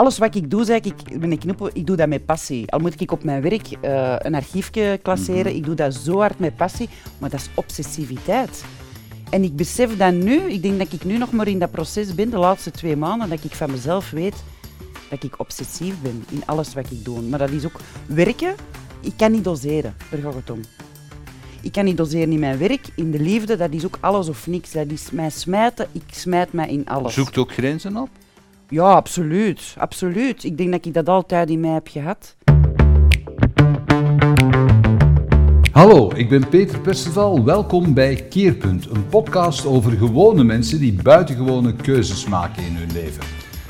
alles wat ik doe, zeg ik, ben ik, knuppel, ik doe dat met passie. Al moet ik op mijn werk uh, een archiefje klasseren, ik doe dat zo hard met passie, maar dat is obsessiviteit. En ik besef dat nu, ik denk dat ik nu nog maar in dat proces ben, de laatste twee maanden, dat ik van mezelf weet dat ik obsessief ben in alles wat ik doe. Maar dat is ook werken, ik kan niet doseren, daar gaat het om. Ik kan niet doseren in mijn werk, in de liefde, dat is ook alles of niks. Dat is mij smijten, ik smijt mij in alles. Zoekt ook grenzen op? Ja, absoluut. Absoluut. Ik denk dat ik dat altijd in mij heb gehad. Hallo, ik ben Peter Perceval. Welkom bij Keerpunt, een podcast over gewone mensen die buitengewone keuzes maken in hun leven.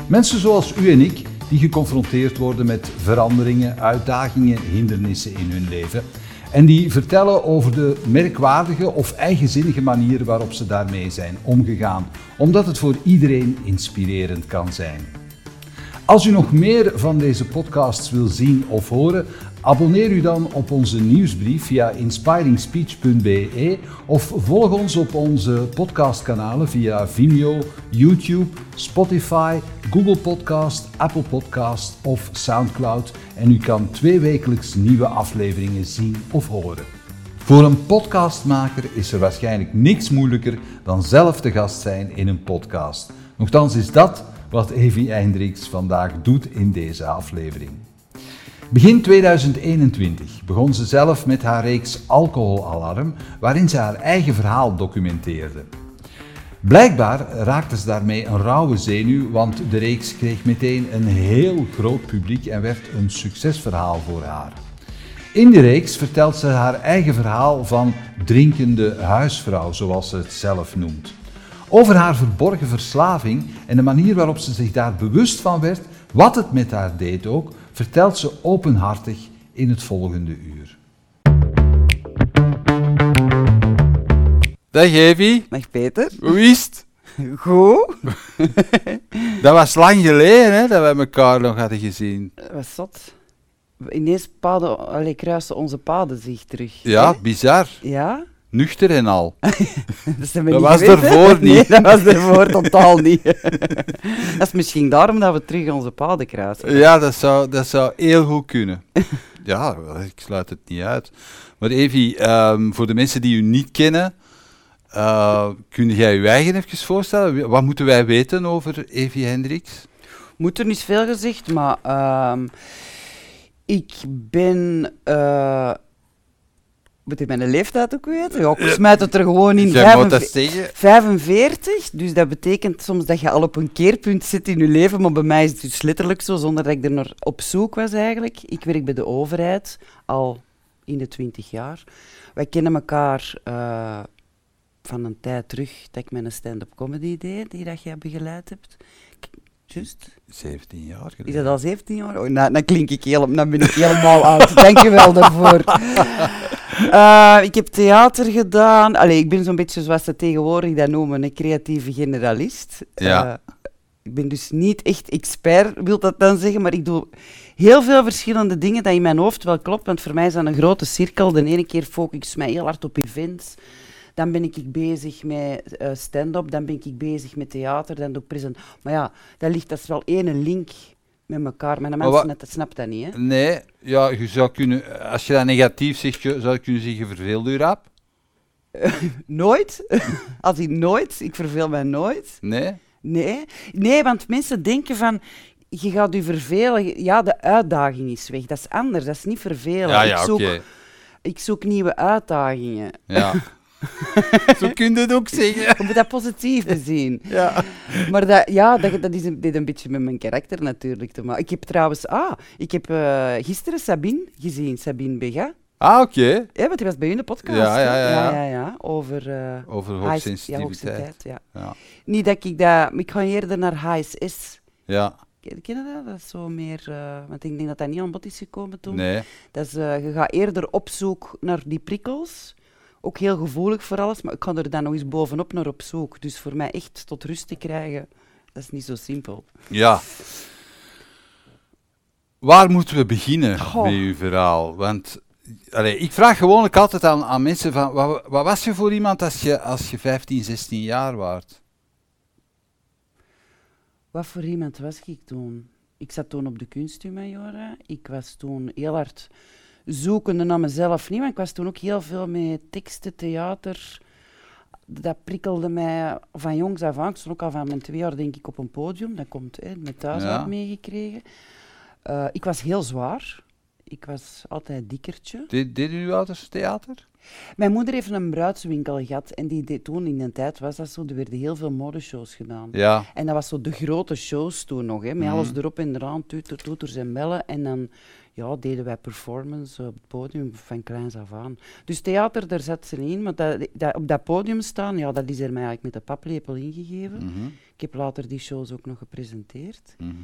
Mensen zoals u en ik, die geconfronteerd worden met veranderingen, uitdagingen, hindernissen in hun leven en die vertellen over de merkwaardige of eigenzinnige manier waarop ze daarmee zijn omgegaan, omdat het voor iedereen inspirerend kan zijn. Als u nog meer van deze podcasts wil zien of horen, Abonneer u dan op onze nieuwsbrief via inspiringspeech.be of volg ons op onze podcastkanalen via Vimeo, YouTube, Spotify, Google Podcast, Apple Podcast of SoundCloud en u kan tweewekelijks nieuwe afleveringen zien of horen. Voor een podcastmaker is er waarschijnlijk niks moeilijker dan zelf te gast zijn in een podcast. Nochtans is dat wat Evie Eindriks vandaag doet in deze aflevering. Begin 2021 begon ze zelf met haar reeks Alcoholalarm, waarin ze haar eigen verhaal documenteerde. Blijkbaar raakte ze daarmee een rauwe zenuw, want de reeks kreeg meteen een heel groot publiek en werd een succesverhaal voor haar. In de reeks vertelt ze haar eigen verhaal van drinkende huisvrouw, zoals ze het zelf noemt. Over haar verborgen verslaving en de manier waarop ze zich daar bewust van werd, wat het met haar deed ook, vertelt ze openhartig in het volgende uur. Dag Evie. Dag Peter. Hoe is het? Goed. dat was lang geleden hè, dat we elkaar nog hadden gezien. Wat zot. Ineens paden, allee, kruisen onze paden zich terug. Ja, bizar. Ja? Nuchter en al. dat, dat was ervoor niet. Nee, dat was ervoor totaal niet. dat is misschien daarom dat we terug onze paden kruisen. Ja, dat zou, dat zou heel goed kunnen. ja, ik sluit het niet uit. Maar Evie, um, voor de mensen die u niet kennen, uh, kun jij je eigen even voorstellen? Wat moeten wij weten over Evie Hendricks? Moet er niet veel gezegd, maar uh, ik ben... Uh, moet ik mijn leeftijd ook weten? Ja, ik smijt het er gewoon in. 45, 45, dus dat betekent soms dat je al op een keerpunt zit in je leven, maar bij mij is het dus letterlijk zo, zonder dat ik er naar op zoek was eigenlijk. Ik werk bij de overheid al in de 20 jaar. Wij kennen elkaar uh, van een tijd terug dat ik mijn stand-up comedy deed, die dat jij begeleid hebt. Just? 17 jaar geleden. Is dat al 17 jaar? Oh, nou, dan klink ik heel, dan ben ik helemaal oud. Dank je wel daarvoor. Uh, ik heb theater gedaan. Allee, ik ben zo'n beetje zoals ze tegenwoordig dat noemen, een creatieve generalist. Ja. Uh, ik ben dus niet echt expert, wil dat dan zeggen, maar ik doe heel veel verschillende dingen dat in mijn hoofd wel klopt, want voor mij is dat een grote cirkel. De ene keer focus ik mij heel hard op events. Dan ben ik bezig met uh, stand-up, dan ben ik bezig met theater, dan doe ik present. Maar ja, dat ligt, dat is wel één link met elkaar. Maar de mensen net, snapt dat niet, hè? Nee, ja, je zou kunnen, als je dat negatief zegt, zou je kunnen zeggen, je verveelt je rap? nooit. als ik nooit, ik verveel mij nooit. Nee? Nee, nee want mensen denken van, je gaat je vervelen. Ja, de uitdaging is weg. Dat is anders, dat is niet vervelen. Ja, ja, oké. Okay. Ik zoek nieuwe uitdagingen. Ja. Zo kun je het ook zeggen. Om dat positief te zien. Ja. Maar dat, ja, dat, dat is een, dit een beetje met mijn karakter natuurlijk te maken. Ik heb trouwens... Ah, ik heb uh, gisteren Sabine gezien, Sabine Bega. Ah, oké. Okay. Ja, want die was bij u in de podcast. Ja, ja, ja. ja. ja, ja over... Uh, over hoogsensitiviteit. Ja, ja. ja. Niet dat ik dat... Ik ga eerder naar HSS. Ja. Ken je dat? Dat is zo meer... Uh, want ik denk dat dat niet aan bod is gekomen toen. Nee. Dat is, uh, je gaat eerder op zoek naar die prikkels ook heel gevoelig voor alles, maar ik kan er dan nog eens bovenop naar op zoek. Dus voor mij echt tot rust te krijgen, dat is niet zo simpel. Ja. Waar moeten we beginnen Goh. met uw verhaal? Want allez, ik vraag gewoonlijk altijd aan, aan mensen van, wat, wat, was je voor iemand als je, als je 15, 16 jaar was? Wat voor iemand was ik toen? Ik zat toen op de kunsthumajora. Ik was toen heel hard zoekende naar mezelf niet, maar ik was toen ook heel veel met teksten, theater. Dat prikkelde mij van jongs af aan. Ik stond ook al van mijn twee jaar denk ik op een podium. Dat komt hè, met thuis Ja. meegekregen. Eh, ik was heel zwaar. Ik was altijd dikkertje. Deed, deden uw ouders theater? Mijn moeder heeft een bruidswinkel gehad en die deed toen in een tijd was dat zo, er werden heel veel modeshows gedaan. Ja. En dat was zo de grote shows toen nog, hè, met Mhm. alles erop en eraan, toeter, toeters en bellen. En dan ja, deden wij performance op het podium van kleins af aan. Dus theater, daar zat ze in, maar dat, dat, op dat podium staan, ja, dat is er mij eigenlijk met de paplepel ingegeven. Mhm. Ik heb later die shows ook nog gepresenteerd. Mhm.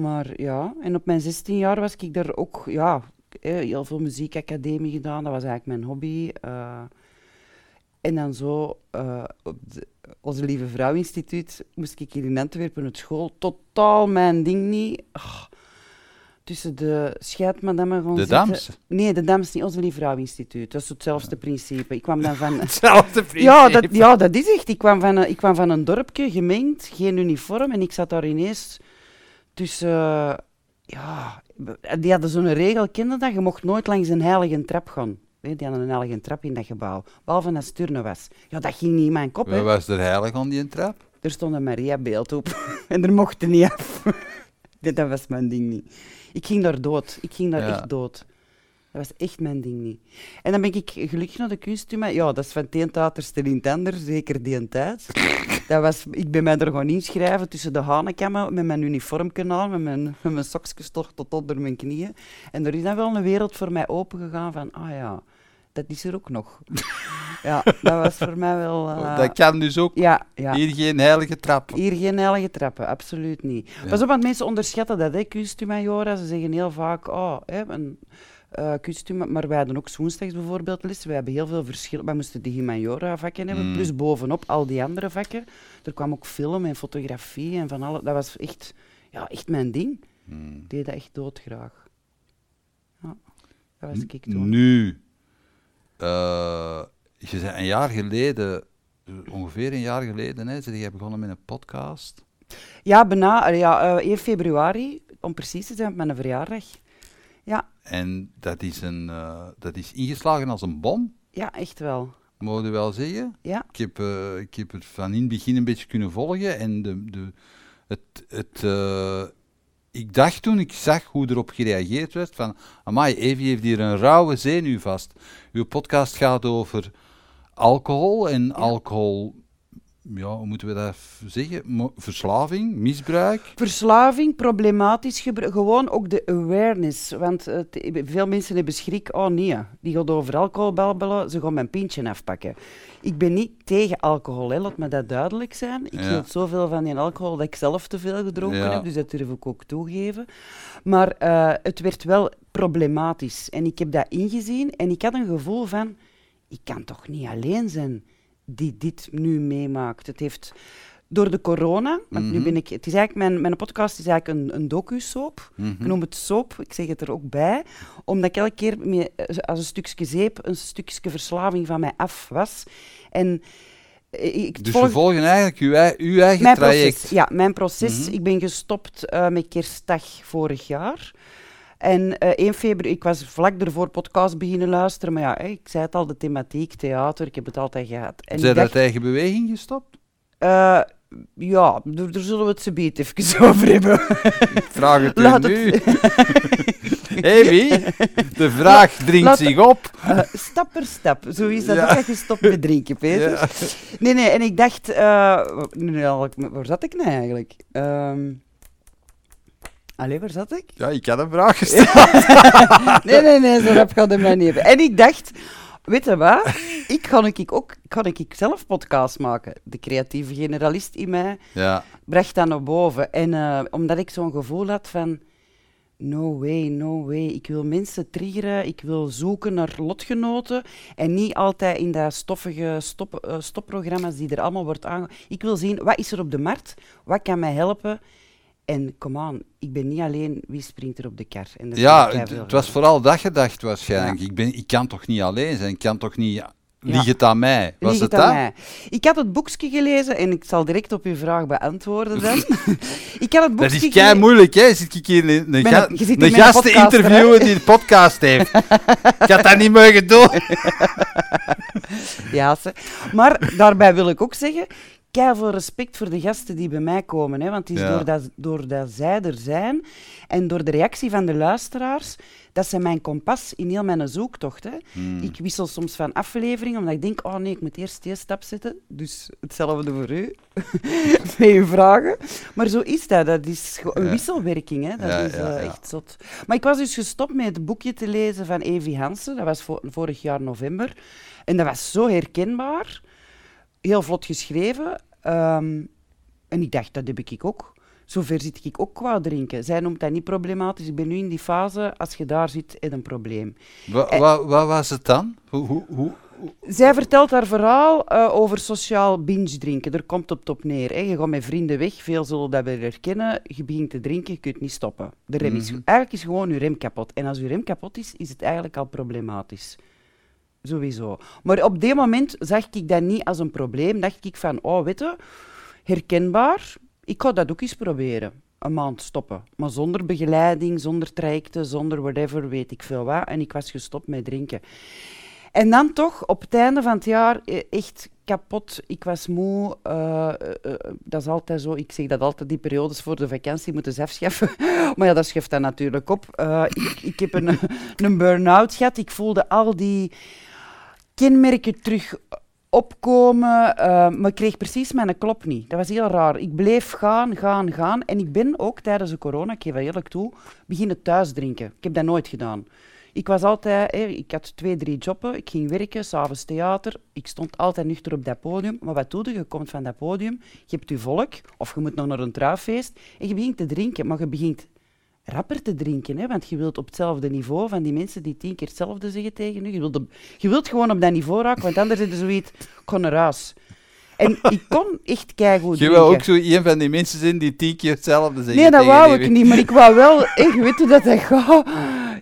Maar ja, en op mijn 16 jaar was ik daar ook, ja, heel veel muziekacademie gedaan. Dat was eigenlijk mijn hobby. eh. en dan zo, eh, op de, Onze Lieve Vrouw Instituut, moest ik hier in Antwerpen op school. Totaal mijn ding niet. Ah, tussen de scheidmadammen gaan De dams. Nee, de dames niet. Onze Lieve Vrouw Instituut. Dat is hetzelfde principe. Ik kwam dan van... Hetzelfde Ja dat, ja, dat is echt. Ik kwam van een, ik kwam van een dorpje, gemengd, geen uniform. En ik zat daar ineens tussen... ja, die hadden zo'n regel, kende dat? Je mocht nooit langs een heilige trap gaan. Hè, Die hadden een heilige trap in dat gebouw. Behalve als het turnen was. Ja, dat ging niet in mijn kop. Hè. was er heilig aan die trap? Er stond een Maria-beeld op. en er mocht er niet af. dat dat was mijn ding niet. Ik ging daar dood. Ik ging daar Ja. echt dood. Dat was echt mijn ding niet. En dan ben ik gelukkig naar de kunstuma. Ja, dat is van het een in het ander, zeker die een tijd. Dat was, ik ben mij er gewoon inschrijven tussen de hanenkammen met mijn uniformkanaal, met mijn, met mijn sokjes toch tot onder mijn knieën. En er is dan wel een wereld voor mij opengegaan van, ah ja, dat is er ook nog. ja, dat was voor mij wel... eh, dat kan dus ook. ja, ja. Hier geen heilige trap. Hier geen heilige trappen, absoluut niet. Ja. Pas op, want mensen onderschatten dat, hè, kunsthumajora. Ze zeggen heel vaak, oh, hè, een eh maar wij hadden ook woensdags bijvoorbeeld les. Wij hebben heel veel verschillen. Wij moesten de humajora vakken hebben, Mm. plus bovenop al die andere vakken. Er kwam ook film en fotografie en van alles. Dat was echt, ja, echt mijn ding. Hmm. Ik deed dat echt doodgraag. Ja, dat was ik toen. Nu, eh, je zei een jaar geleden, eh, ongeveer een jaar geleden, hè, jij begonnen met een podcast. Ja, bijna, ja, eh 1 februari, om precies te zijn, op mijn verjaardag. En dat is, een, eh, dat is ingeslagen als een bom, ja, echt wel. mogen we wel zeggen. Ja. Ik heb, eh, ik heb het van in het begin een beetje kunnen volgen. En de, de, het, het, eh, ik dacht toen ik zag hoe erop gereageerd werd van... Amai, Evie heeft hier een rauwe zenuw vast. Uw podcast gaat over alcohol en alcohol... Ja, hoe moeten we dat zeggen? Mo- Verslaving, misbruik. Verslaving, problematisch gebruik, gewoon ook de awareness. Want het- veel mensen hebben schrik, oh nee, die gaat over alcohol babbelen, ze gaan mijn pintje afpakken. Ik ben niet tegen alcohol, hè, laat me dat duidelijk zijn. Ik Ja. hield zoveel van die alcohol dat ik zelf te veel gedronken Ja. heb, dus dat durf ik ook toegeven. Maar eh, het werd wel problematisch en ik heb dat ingezien en ik had een gevoel van, ik kan toch niet alleen zijn die dit nu meemaakt. Het heeft door de corona, want nu Mhm. ben ik, het is eigenlijk mijn, mijn podcast is eigenlijk een, een docu-soap. Mhm. Ik noem het soap, ik zeg het er ook bij, omdat ik elke keer als een stukje zeep een stukje verslaving van mij af was. En eh, ik Dus volg- we volgen eigenlijk uw, uw eigen mijn traject. proces, ja, mijn proces. Mhm. Ik ben gestopt eh, met kerstdag vorig jaar. En eh 1 februari, ik was vlak ervoor podcast beginnen luisteren, maar ja, ik zei het al, de thematiek, theater, ik heb het altijd gehad. En Zijn dacht, eigen beweging gestopt? eh, ja, daar, zullen we het zo beet even over hebben. Ik vraag het Laat nu. het- Evie, de vraag dringt zich op. Eh, stap per stap. Zo is dat ook als je stopt met drinken, Peter. Nee, nee, en ik dacht... eh, waar zat ik nou eigenlijk? Allee, waar zat ik? Ja, ik had een vraag gesteld. Nee, nee, nee, zo rap gaat het mij niet hebben. En ik dacht, weet je wat? Ik ga ik ook ga ik zelf podcast maken. De creatieve generalist in mij Ja, bracht dat naar boven. En eh, omdat ik zo'n gevoel had van... No way, no way. Ik wil mensen triggeren. Ik wil zoeken naar lotgenoten. En niet altijd in dat stoffige stop, eh, stopprogramma's die er allemaal wordt aange... Ik wil zien, wat is er op de markt? Wat kan mij helpen? En come on, ik ben niet alleen wie springt er op de kar. En dat ja het, was vooral dat gedacht waarschijnlijk. Ja. Ik, ben, ik kan toch niet alleen zijn? Ik kan toch niet. Lieg het aan mij. Was Lieg het het aan dat? mij. Ik had het boekje gelezen en ik zal direct op uw vraag beantwoorden dan. ik had het Dat boekje is kei moeilijk, hè? Zit ik hier een, ga- gast te interviewen die een podcast heeft. ik had dat niet mogen doen. Ja, ze. Maar daarbij wil ik ook zeggen, veel respect voor de gasten die bij mij komen. Hè, want het is Ja. doordat, doordat zij er zijn en door de reactie van de luisteraars, dat zijn mijn kompas in heel mijn zoektocht. Hè. Hmm. Ik wissel soms van aflevering, omdat ik denk, oh nee, ik moet eerst die stap zetten. Dus hetzelfde voor u, met uw vragen. Maar zo is dat. Dat is een Ja. wisselwerking. Hè. Dat Ja, is eh, echt zot. Maar ik was dus gestopt met het boekje te lezen van Evi Hansen. Dat was vo- vorig jaar november. En dat was zo herkenbaar. Heel vlot geschreven. Ehm, en ik dacht, dat heb ik ook. Zover zit ik ook qua drinken. Zij noemt dat niet problematisch. Ik ben nu in die fase, als je daar zit, is een probleem. Wa- wa- Wat was het dan? Hoe, hoe, hoe? Zij vertelt haar verhaal eh, over sociaal binge drinken. Er komt op top neer. Hè. Je gaat met vrienden weg, veel zullen dat wel herkennen. Je begint te drinken, je kunt niet stoppen. De rem is, Mhm. eigenlijk is gewoon je rem kapot. En als je rem kapot is, is het eigenlijk al problematisch. Sowieso. Maar op dit moment zag ik dat niet als een probleem. Dacht ik van, oh, weet je, herkenbaar. Ik ga dat ook eens proberen. Een maand stoppen. Maar zonder begeleiding, zonder trajecten, zonder whatever, weet ik veel wat. En ik was gestopt met drinken. En dan toch, op het einde van het jaar, eh, echt kapot. Ik was moe. eh, eh, eh, dat is altijd zo. Ik zeg dat altijd, die periodes voor de vakantie moeten ze afschaffen. maar ja, dat schuift dan natuurlijk op. Ik, ik heb een, een burn-out gehad. Ik voelde al die kenmerken terug opkomen, eh, maar ik kreeg precies mijn klop niet. Dat was heel raar. Ik bleef gaan, gaan, gaan. En ik ben ook tijdens de corona, ik geef dat eerlijk toe, beginnen thuis drinken. Ik heb dat nooit gedaan. Ik was altijd, ik had twee, drie jobben. Ik ging werken, s'avonds theater. Ik stond altijd nuchter op dat podium. Maar wat doe je? Je komt van dat podium, je hebt je volk, of je moet nog naar een trouwfeest, en je begint te drinken. Maar je begint rapper te drinken, hè, want je wilt op hetzelfde niveau van die mensen die tien keer hetzelfde zeggen tegen je. Je wilt, op- je wilt gewoon op dat niveau raken, want anders is er zoiets, kon huis. En ik kon echt keigoed Je wil ook zo een van die mensen zijn die tien keer hetzelfde zeggen Nee, dat wou ik niet, maar ik wou wel echt weten dat dat gaat.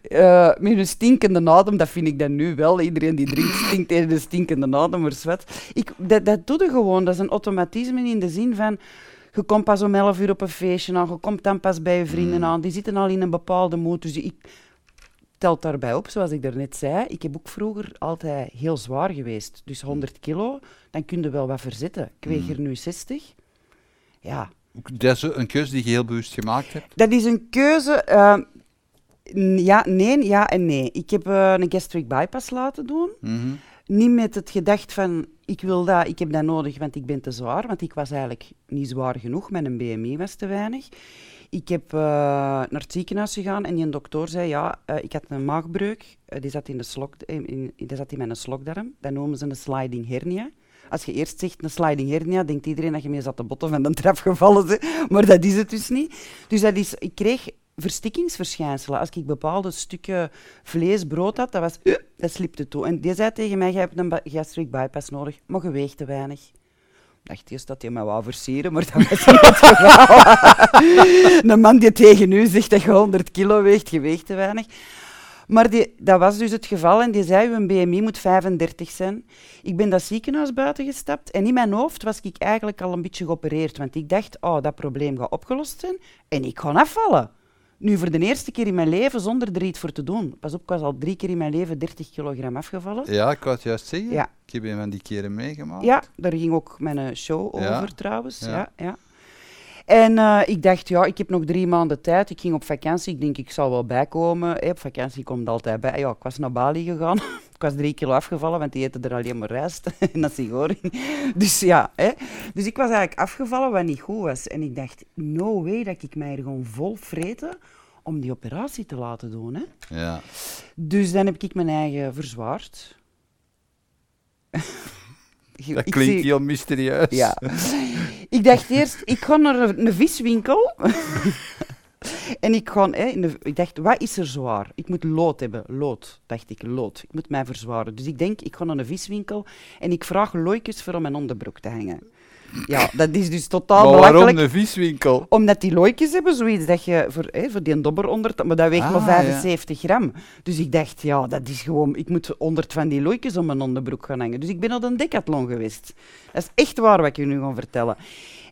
Eh, met een stinkende adem, dat vind ik dan nu wel. Iedereen die drinkt stinkt tegen een stinkende adem, maar zwet. Ik, dat, dat doe je gewoon. Dat is een automatisme in de zin van... Je komt pas om 11 uur op een feestje aan, je komt dan pas bij je vrienden Mm. aan. Die zitten al in een bepaalde moed. Dus ik telt daarbij op, zoals ik daarnet zei. Ik heb ook vroeger altijd heel zwaar geweest. Dus 100 kilo, dan kun je wel wat verzetten. Ik weeg Mm. er nu 60. Ja, Dat is een keuze die je heel bewust gemaakt hebt. dat is een keuze. eh, n- ja, nee, ja en nee. Ik heb eh, een gastric bypass laten doen. Mhm. Niet met het gedacht van, ik wil dat, ik heb dat nodig, want ik ben te zwaar. Want ik was eigenlijk niet zwaar genoeg, mijn BMI was te weinig. Ik heb eh, naar het ziekenhuis gegaan en die dokter zei, ja, eh, ik had een maagbreuk. Eh, die, zat in de slok, eh, in, die zat in mijn slokdarm. Dat noemen ze een sliding hernia. Als je eerst zegt een sliding hernia, denkt iedereen dat je mee zat te botten van de trap gevallen. Maar dat is het dus niet. Dus dat is, ik kreeg verstikkingsverschijnselen. Als ik bepaalde stukken vlees, brood had, dat, was, dat slipte toe. En die zei tegen mij, je hebt een gastric bypass nodig, maar je weegt te weinig. Dacht eerst dat hij mij wou versieren, maar dat was niet het geval. een man die tegen u zegt dat je 100 kilo weegt, je weegt te weinig. Maar die, dat was dus het geval en die zei, uw BMI moet 35 zijn. Ik ben dat ziekenhuis buiten gestapt en in mijn hoofd was ik eigenlijk al een beetje geopereerd, want ik dacht, oh, dat probleem gaat opgelost zijn en ik ga afvallen. Nu, voor de eerste keer in mijn leven zonder er iets voor te doen. Pas op, ik was al drie keer in mijn leven 30 kilogram afgevallen. Ja, ik wou het juist zeggen. Ja. Ik heb een van die keren meegemaakt. Ja, daar ging ook mijn eh, show over Ja, trouwens. ja. Ja. En eh, ik dacht, ja, ik heb nog drie maanden tijd. Ik ging op vakantie. Ik denk, ik zal wel bijkomen. Hey, op vakantie komt altijd bij. Ja, ik was naar Bali gegaan. ik was drie kilo afgevallen, want die eten er alleen maar rijst en nasi goreng. Dus ja, hè. Dus ik was eigenlijk afgevallen, wat niet goed was. En ik dacht, no way dat ik mij er gewoon vol vreten om die operatie te laten doen. Hè. Ja. Dus dan heb ik mijn eigen verzwaard. Dat Ik klinkt zie- heel mysterieus. ja. Ik dacht eerst, ik ga naar een, viswinkel. en ik, ga, hè, in de, ik dacht, wat is er zwaar? Ik moet lood hebben. Lood, dacht ik, lood. Ik moet mij verzwaren. Dus ik denk, ik ga naar een viswinkel en ik vraag looikjes voor om mijn onderbroek te hangen. Ja, dat is dus totaal maar waarom belachelijk. een viswinkel? Omdat die looitjes hebben zoiets dat je voor, hè, voor die dobber onder, maar dat weegt Ah, maar ja. 75 gram. Dus ik dacht, ja, dat is gewoon, ik moet 100 van die looitjes om mijn onderbroek gaan hangen. Dus ik ben op een decathlon geweest. Dat is echt waar wat ik je nu ga vertellen.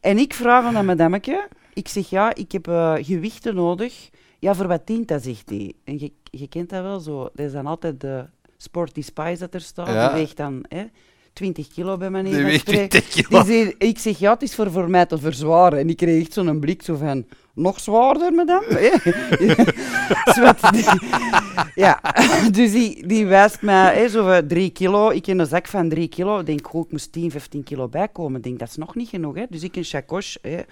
En ik vraag aan dat madameke, ik zeg, ja, ik heb eh, gewichten nodig. Ja, voor wat dient dat, zegt hij. En je, je kent dat wel zo. Dat is dan altijd de Sporty Spice dat er staat. Ja. Die weegt dan hè, 20 kilo bij manier Die van weegt spreken. 20 kilo. Die zei- ik zeg, ja, het is voor, voor mij te verzwaren. En ik kreeg echt zo'n blik zo van, nog zwaarder, madame? ja, dus die, die wijst mij hè, zo van drie kilo. Ik in een zak van drie kilo. Ik denk, goh, ik moest 10, 15 kilo bijkomen. Ik denk, dat is nog niet genoeg. Hè? Dus ik een chacoche,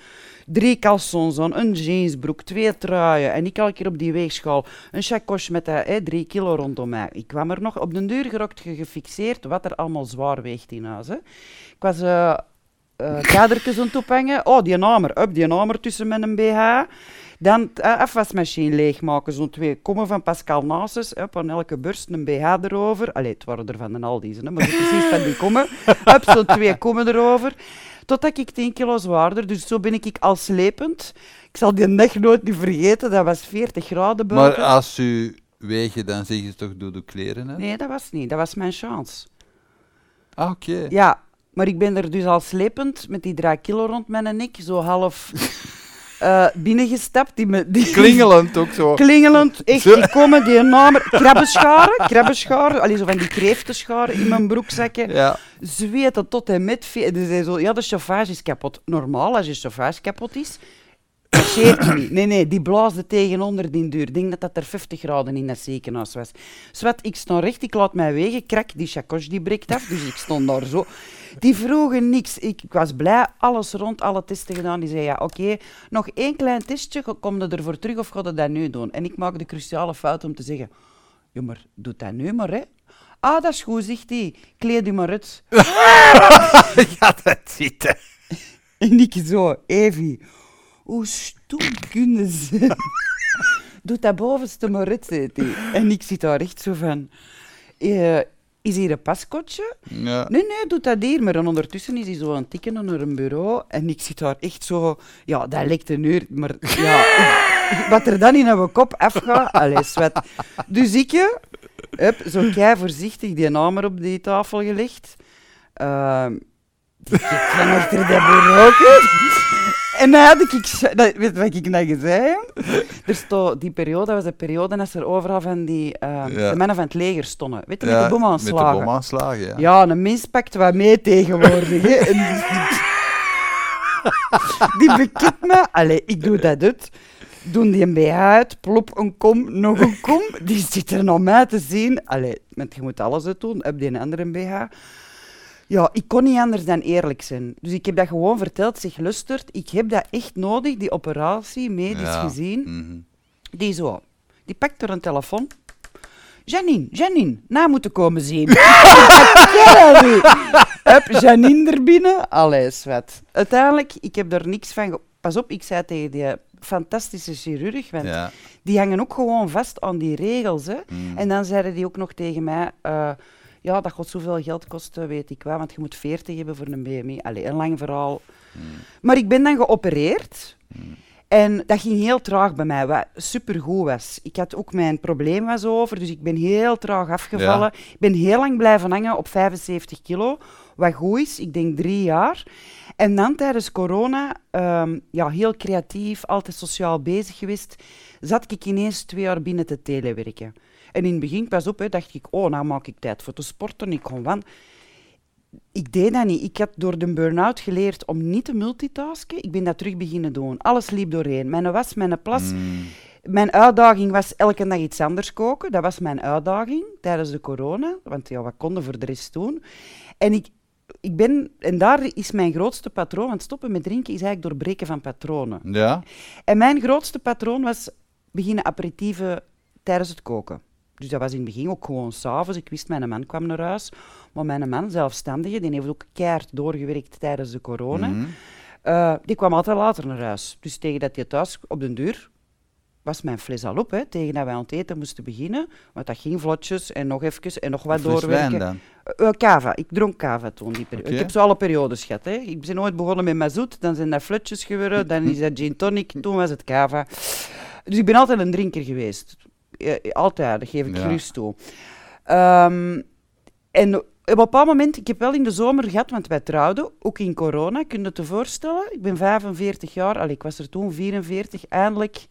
drie caleçons aan, een jeansbroek, twee truien. En ik elke keer op die weegschaal. Een chacoche met dat, hè, drie kilo rondom mij. Ik kwam er nog op de deur gerokt gefixeerd wat er allemaal zwaar weegt in huis. Hè. Ik was... eh eh kadertjes aan het ophangen. Oh, die namer. Up, die namer tussen met een BH. Dan de afwasmachine leegmaken. Zo'n twee kommen van Pascal Nasus. Up, aan elke borst een BH erover. Allee, het waren er van de Aldi's, hè, maar precies van die kommen. Up, zo'n twee kommen erover. Totdat ik 10 kilo zwaarder. Dus zo ben ik al slepend. Ik zal die dag nooit niet vergeten. Dat was 40 graden Maar buiten. als u wegen, dan zeg je toch, doe de kleren uit? Nee, dat was niet. Dat was mijn chance. Ah, oké. Ja, maar ik ben er dus al slepend met die 3 kilo rond mijn nek, zo half eh, binnengestapt. Die me, die Klingelend ook zo. Klingelend, echt, Zo. die komen, die namen, krabbenscharen, krabbenscharen, allee, zo van die kreeftenscharen in mijn broekzakken, Ja. zweten tot en met, dus zo, ja, de chauffage is kapot. Normaal, als je chauffage kapot is, niet. Nee, nee, die blaasde tegenonder die deur. Ik denk dat dat er 50 graden in dat ziekenhuis was. Zwet, ik stond recht, ik laat mij wegen, krak, die chacoche die breekt af, dus ik stond daar zo. Die vroegen niks. Ik, ik was blij, alles rond, alle testen gedaan. Die zei, ja, oké, nog één klein testje, kom je ervoor terug of ga je dat nu doen? En ik maak de cruciale fout om te zeggen, ja, maar doe dat nu maar, hè. Ah, dat is goed, zegt hij. Kleed u maar uit. ja, dat zitten. En ik zo, Evie, hoe stom kunnen ze? Doe dat bovenste zei hij. En ik zit daar echt zo van, eh, is hier een pascootje? Ja. Nee, nee, doe dat hier. Maar ondertussen is hij zo aan het tikken naar een bureau. En ik zit daar echt zo... Ja, dat lijkt een uur. Maar ja, ik- wat er dan in mijn kop afgaat... Allee, zwet. Dus ik, eh, heb zo kei voorzichtig die naam er op die tafel gelegd. Ehm die kijkt van achter dat bureau. En dan had ik... zo- Dat, weet wat ik nou zei? Er stond, die periode, dat was de periode als er overal van die... ehm, Ja. De mannen van het leger stonden. Weet je, Ja, met de Met bomaanslagen. de bomaanslagen, ja. Ja, een mens pakt wat mee tegenwoordig. Hè. En die bekijkt me. Allee, ik doe dat uit. Doen die een BH uit, plop een kom, nog een kom. Die zit er naar mij te zien. Allee, je moet alles uit doen. Heb die een andere BH. Ja, ik kon niet anders dan eerlijk zijn. Dus ik heb dat gewoon verteld. Zeg, lustert, ik heb dat echt nodig, die operatie, medisch Ja. gezien. Mhm. Die zo. Die pakt er een telefoon. Janine, Janine, na moeten komen zien. Hup, Janine er binnen. Allee, zwet. Uiteindelijk, ik heb er niks van... Pas op, ik zei tegen die fantastische chirurg, want Ja. die hangen ook gewoon vast aan die regels. Hè. Mm. En dan zeiden die ook nog tegen mij... eh, ja, dat gaat zoveel geld kosten, weet ik wel, want je moet 40 hebben voor een BMI. Allee, een lang verhaal. Maar ik ben dan geopereerd. En dat ging heel traag bij mij, wat supergoed was. Ik had ook mijn probleem was over, dus ik ben heel traag afgevallen. Ik ben heel lang blijven hangen op 75 kilo, wat goed is, ik denk drie jaar. En dan tijdens corona, ehm, ja, heel creatief, altijd sociaal bezig geweest, zat ik ineens twee jaar binnen te telewerken. En in het begin, pas op, hè, dacht ik, oh, nou maak ik tijd voor te sporten, ik kon wan ik deed dat niet. Ik had door de burn-out geleerd om niet te multitasken. Ik ben dat terug beginnen doen. Alles liep doorheen. Mijn was, mijn plas. Mm. Mijn uitdaging was elke dag iets anders koken. Dat was mijn uitdaging tijdens de corona. Want ja, wat konden voor de rest doen? En ik, ik ben... En daar is mijn grootste patroon. Want stoppen met drinken is eigenlijk doorbreken van patronen. Ja. En mijn grootste patroon was beginnen aperitieven tijdens het koken. Dus dat was in het begin ook gewoon s'avonds. Ik wist, mijn man kwam naar huis. Maar mijn man, zelfstandige, die heeft ook keihard doorgewerkt tijdens de corona. Mhm. Eh, die kwam altijd later naar huis. Dus tegen dat hij thuis op de deur was mijn fles al op, hè, tegen dat wij aan het eten moesten beginnen. Want dat ging vlotjes en nog even en nog wat doorwerken. dan. Eh, cava. Ik dronk cava toen. Die. Ik heb zo alle periodes gehad. Hè. Ik ben nooit begonnen met mazoet, dan zijn dat flutjes geworden, dan is dat gin tonic, toen was het cava. Dus ik ben altijd een drinker geweest. Eh, altijd, dat geef ik Ja. gerust toe. Ehm, en op een bepaald moment, ik heb wel in de zomer gehad, want wij trouwden, ook in corona, kun je het je voorstellen? Ik ben 45 jaar, allee, ik was er toen 44, eindelijk...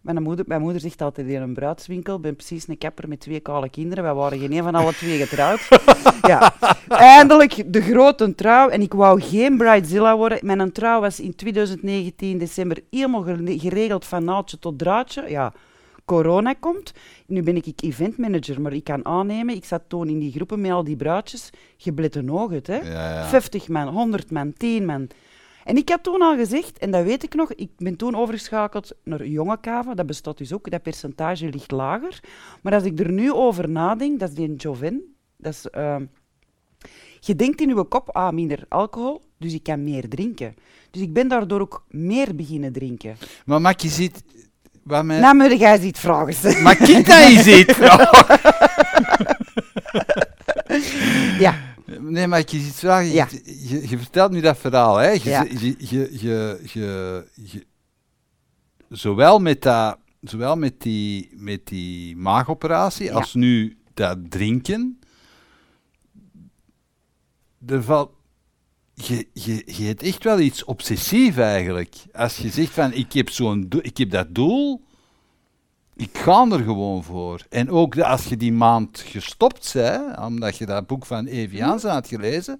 Mijn moeder, mijn moeder zegt altijd in een bruidswinkel, ik ben precies een kapper met twee kale kinderen. Wij waren geen een van alle twee getrouwd. ja. Eindelijk de grote trouw. En ik wou geen bridezilla worden. Mijn trouw was in 2019 december helemaal gere- geregeld van naaldje tot draadje. Ja, corona komt. Nu ben ik eventmanager, maar ik kan aannemen, ik zat toen in die groepen met al die bruidjes, geblette ogen, hè. Ja, ja. 50 man, 100 man, 10 man. En ik had toen al gezegd, en dat weet ik nog, ik ben toen overgeschakeld naar jonge kaven, dat bestaat dus ook, dat percentage ligt lager. Maar als ik er nu over nadenk, dat is die Joven, dat is... ehm, je denkt in je kop, ah, minder alcohol, dus ik kan meer drinken. Dus ik ben daardoor ook meer beginnen drinken. Maar Maak, je ziet... Wat mij... Nou, moet jij iets vragen. stellen. Maar kijk dat je ziet! Ja, Nee, maar ik je iets vragen. Je- Ja. Je, je vertelt nu dat verhaal, hè? Je, Ja. je, je, je, je, je- zowel met, dat, zowel met, die, met die maagoperatie Ja. als nu dat drinken. Er valt, je, je, je hebt echt wel iets obsessief eigenlijk. Als je zegt van ik heb, zo'n ik heb dat doel, ik ga er gewoon voor. En ook de- als je die maand gestopt bent, omdat je dat boek van Evians had gelezen,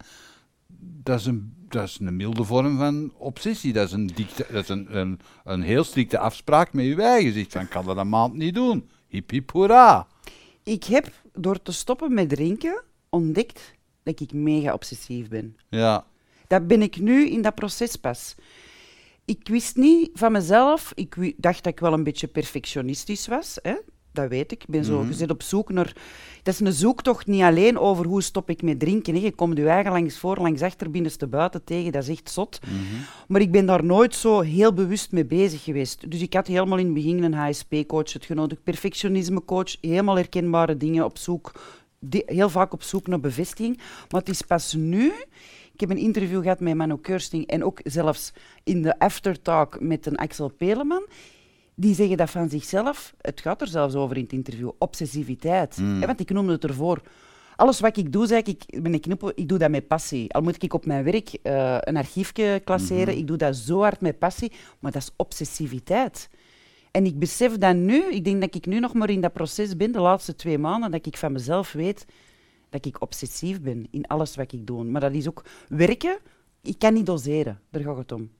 dat is een, dat is een milde vorm van obsessie. Dat is een, dicta, dat is een, een, een heel strikte afspraak met je eigen. Je zegt van, ik kan dat een maand niet doen. Hip hip hoera. ik heb door te stoppen met drinken ontdekt dat ik mega obsessief ben. Ja, Dat ben ik nu in dat proces pas. Ik wist niet van mezelf, ik dacht dat ik wel een beetje perfectionistisch was. Hè? Dat weet ik. Ik ben zo gezet op zoek naar... Dat is een zoektocht niet alleen over hoe stop ik met drinken. Hè? Je komt je eigen langs voor, langs achter, binnenste buiten tegen. Dat is echt zot. Maar ik ben daar nooit zo heel bewust mee bezig geweest. Dus ik had helemaal in het begin een HSP-coach het genodigd, perfectionisme-coach, helemaal herkenbare dingen op zoek, heel vaak op zoek naar bevestiging. Maar het is pas nu... Ik heb een interview gehad met Manu Kirsting en ook zelfs in de aftertalk met een Axel Peleman. Die zeggen dat van zichzelf. Het gaat er zelfs over in het interview. Obsessiviteit. Hè, want ik noemde het ervoor. Alles wat ik doe, zeg ik, ik ben een knuppel, ik doe dat met passie. Al moet ik op mijn werk eh, een archiefje klasseren, ik doe dat zo hard met passie, maar dat is obsessiviteit. En ik besef dat nu, ik denk dat ik nu nog maar in dat proces ben, de laatste twee maanden, dat ik van mezelf weet dat ik obsessief ben in alles wat ik doe. Maar dat is ook werken, ik kan niet doseren, daar gaat het om.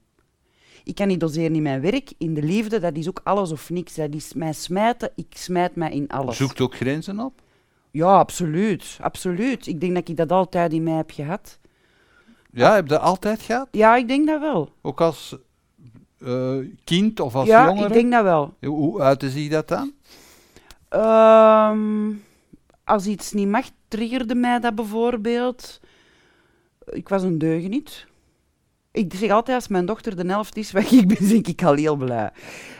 Ik kan niet doseren in mijn werk, in de liefde, dat is ook alles of niks. Dat is mij smijten, ik smijt mij in alles. zoekt ook grenzen op. Ja, absoluut, absoluut. Ik denk dat ik dat altijd in mij heb gehad. Ja, heb je dat altijd gehad? Ja, ik denk dat wel. Ook als eh, kind of als ja, jongere? ik denk dat wel. Hoe uitte zich dat dan? Ehm, als iets niet mag, triggerde mij dat bijvoorbeeld. Ik was een deugeniet. Ik zeg altijd, als mijn dochter de helft is wat ik ben, denk ik al heel blij.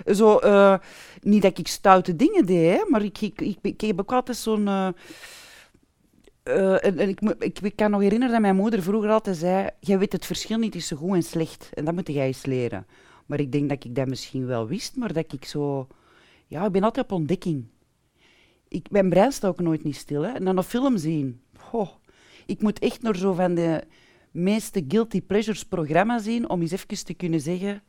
Zo, eh, niet dat ik stoute dingen deed, maar ik, ik, ik, ik heb ook altijd zo'n... eh, eh, en, ik, ik, ik kan nog herinneren dat mijn moeder vroeger altijd zei: Jij weet het verschil niet tussen goed en slecht. En dat moet jij eens leren. Maar ik denk dat ik dat misschien wel wist, maar dat ik zo. Ja, ik ben altijd op ontdekking. Ik, mijn brein staat ook nooit niet stil. Hè. En dan een film zien. Goh, ik moet echt naar zo van de meeste guilty pleasures programma zien om eens even te kunnen zeggen: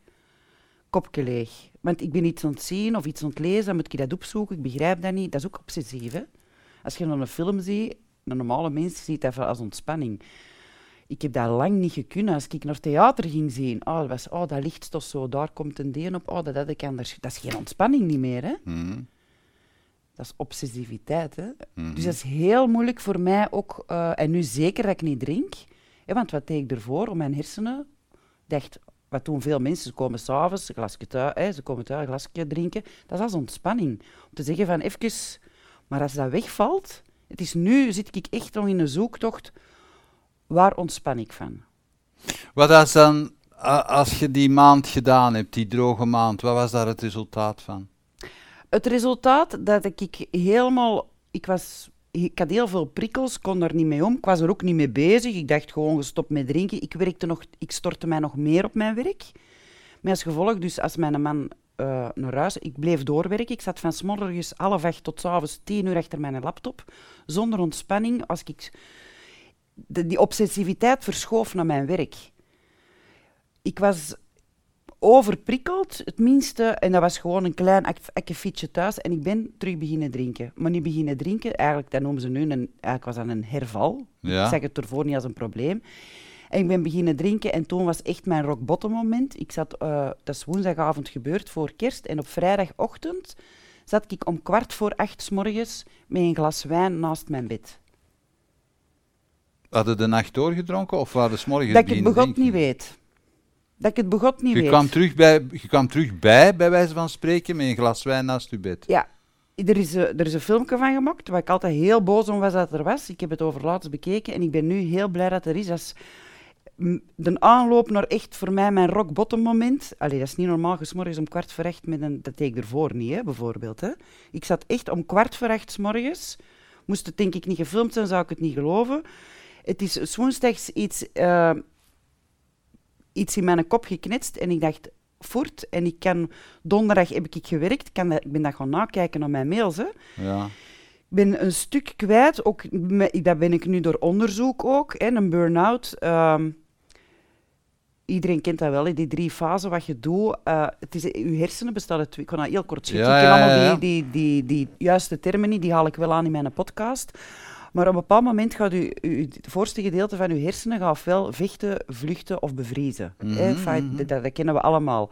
kopje leeg. Want ik ben iets aan het zien of iets aan het lezen, dan moet ik dat opzoeken. Ik begrijp dat niet. Dat is ook obsessief. Hè? Als je dan een film ziet, een normale mens ziet dat als ontspanning. Ik heb dat lang niet gekund. Als ik naar theater ging zien, oh, dat, was, oh, dat licht toch zo, daar komt een deen op, oh, dat had ik anders. Dat is geen ontspanning niet meer, hè? Mhm. Dat is obsessiviteit, hè? Mhm. Dus dat is heel moeilijk voor mij ook, eh, en nu zeker dat ik niet drink, hè, want wat deed ik ervoor om mijn hersenen? dacht, wat doen veel mensen? Ze komen s'avonds, een glasje thuis, hè, ze komen thuis, een glasje drinken. Dat is als ontspanning. Om te zeggen van even, maar als dat wegvalt, het is nu, zit ik echt nog in een zoektocht, waar ontspan ik van? Wat was dan, als je die maand gedaan hebt, die droge maand, wat was daar het resultaat van? Het resultaat dat ik helemaal... Ik, was, ik had heel veel prikkels, kon er niet mee om. Ik was er ook niet mee bezig. Ik dacht gewoon gestopt met drinken. Ik, werkte nog, ik stortte mij nog meer op mijn werk. Met als gevolg, dus als mijn man uh, naar huis... Ik bleef doorwerken. Ik zat van s morgens half acht tot avonds tien uur achter mijn laptop. Zonder ontspanning. Als ik... Die obsessiviteit verschoof naar mijn werk. Ik was overprikkeld, het minste. En dat was gewoon een klein akkefietje thuis. En ik ben terug beginnen drinken. Maar niet beginnen drinken, eigenlijk, dat noemen ze nu, een, eigenlijk was dat een herval. Ja. Ik zeg het ervoor niet als een probleem. En ik ben beginnen drinken en toen was echt mijn rock bottom moment. Ik zat, uh, dat is woensdagavond gebeurd voor kerst. En op vrijdagochtend zat ik om kwart voor acht s morgens met een glas wijn naast mijn bed. Hadden de nacht doorgedronken of waren de morgens Dat ik het begot niet weet. Dat ik het begot niet je weet. Kwam terug bij, je kwam terug bij, bij wijze van spreken, met een glas wijn naast je bed. Ja. Er is, een, er is een filmpje van gemaakt, waar ik altijd heel boos om was dat er was. Ik heb het over laatst bekeken en ik ben nu heel blij dat er is. Dat is de aanloop naar echt voor mij mijn rock bottom moment. Allee, dat is niet normaal, morgens om kwart voor acht met een... Dat deed ik ervoor niet, hè, bijvoorbeeld. Hè. Ik zat echt om kwart voor acht s morgens. Moest het denk ik niet gefilmd zijn, zou ik het niet geloven. Het is woensdags iets... Uh, iets in mijn kop geknetst en ik dacht, voort. En ik kan, donderdag heb ik gewerkt, kan ik ben dat gaan nakijken naar mijn mails. Hè. Ja. Ik ben een stuk kwijt, ook, dat ben ik nu door onderzoek ook, hè, een burn-out. Ehm, iedereen kent dat wel, die drie fasen wat je doet. Uh, het is, je hersenen bestaan uit twee. Ik kan dat heel kort. Ja, ik ken allemaal die, die, die, die juiste termen niet, die haal ik wel aan in mijn podcast. Maar op een bepaald moment gaat u, u, het voorste gedeelte van uw hersenen gaat ofwel vechten, vluchten of bevriezen. Mhm, mhm. dat, dat kennen we allemaal.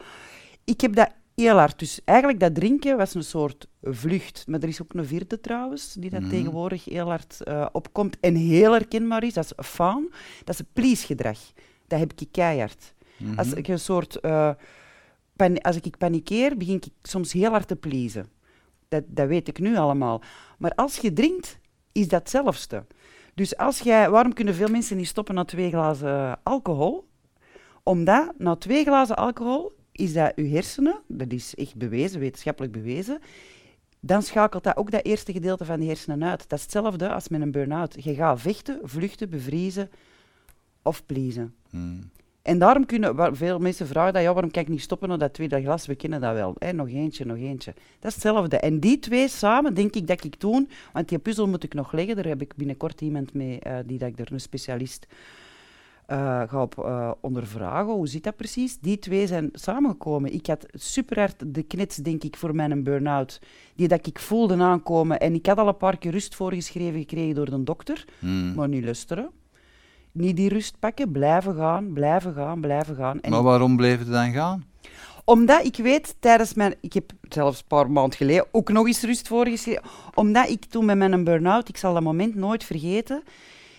Ik heb dat heel hard. Dus eigenlijk dat drinken was een soort vlucht. Maar er is ook een vierde trouwens, die dat Mhm. tegenwoordig heel hard eh, opkomt en heel herkenbaar is. Dat is faun. Dat is please-gedrag. Dat heb ik keihard. Als ik een soort... eh, als ik panikeer, begin ik soms heel hard te pleasen. Dat, dat weet ik nu allemaal. Maar als je drinkt, is dat hetzelfde. Dus als jij... Waarom kunnen veel mensen niet stoppen na twee glazen alcohol? Omdat na twee glazen alcohol is dat je hersenen, dat is echt bewezen, wetenschappelijk bewezen, dan schakelt dat ook dat eerste gedeelte van de hersenen uit. Dat is hetzelfde als met een burn-out. Je gaat vechten, vluchten, bevriezen of pleasen. Hmm. En daarom kunnen veel mensen vragen dat, ja, waarom kan ik niet stoppen na dat tweede glas? We kennen dat wel. Hè? Nog eentje, nog eentje. Dat is hetzelfde. En die twee samen denk ik dat ik toen, want die puzzel moet ik nog leggen, daar heb ik binnenkort iemand mee, eh, die dat ik er een specialist eh, ga op eh, ondervragen. Hoe zit dat precies? Die twee zijn samengekomen. Ik had super hard de knits, denk ik, voor mijn burn-out, die dat ik voelde aankomen. En ik had al een paar keer rust voorgeschreven gekregen door de dokter, Hmm. maar niet luisteren. Niet die rust pakken, blijven gaan, blijven gaan, blijven gaan. En Maar waarom bleef het dan gaan? omdat ik weet tijdens mijn. Ik heb zelfs een paar maanden geleden ook nog eens rust voorgeschreven. Omdat ik toen met mijn burn-out, ik zal dat moment nooit vergeten.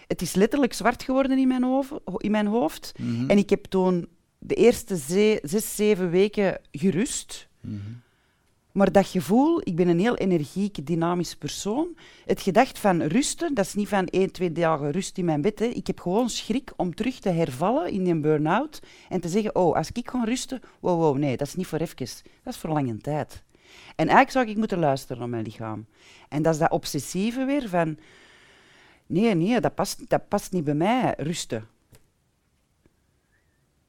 Het is letterlijk zwart geworden in mijn, hoofd, in mijn hoofd. Mhm. En ik heb toen de eerste ze- zes, zeven weken gerust. Mhm. Maar dat gevoel, ik ben een heel energieke, dynamische persoon. Het gedacht van rusten, dat is niet van één, twee dagen rust in mijn bed. Ik heb gewoon schrik om terug te hervallen in die burn-out en te zeggen, oh, als ik ga rusten, wow, wow, nee, dat is niet voor even. Dat is voor lange tijd. En eigenlijk zou ik moeten luisteren naar mijn lichaam. En dat is dat obsessieve weer van, nee, nee, dat past, dat past niet bij mij, rusten.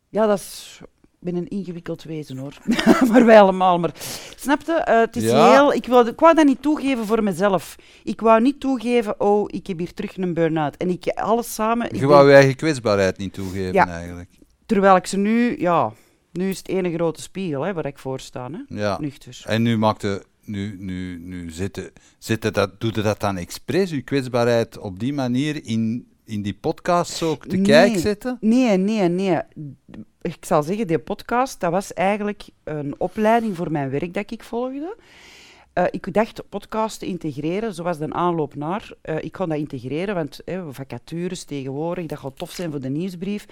Ja, dat is... Ik ben een ingewikkeld wezen hoor. maar wij allemaal. Maar snapte? Eh, het is Ja. heel. Ik, wilde, ik wou dat niet toegeven voor mezelf. Ik wou niet toegeven, oh, ik heb hier terug een burn-out. En ik alles samen. ik Je ben- wou je eigen kwetsbaarheid niet toegeven, Ja. eigenlijk. terwijl ik ze nu, ja, nu is het ene grote spiegel hè, waar ik voor sta. Hè? Ja. Nuchter. En nu maakte, nu, nu, nu zitten, zitten dat, doet dat dan expres, je kwetsbaarheid op die manier in, in die podcast ook te Nee. kijk zetten? Nee, nee, nee. Ik zal zeggen, die podcast, dat was eigenlijk een opleiding voor mijn werk dat ik volgde. Eh, ik dacht podcast te integreren, zoals de aanloop naar. Eh, ik kon dat integreren, want eh, vacatures tegenwoordig, dat gaat tof zijn voor de nieuwsbrief.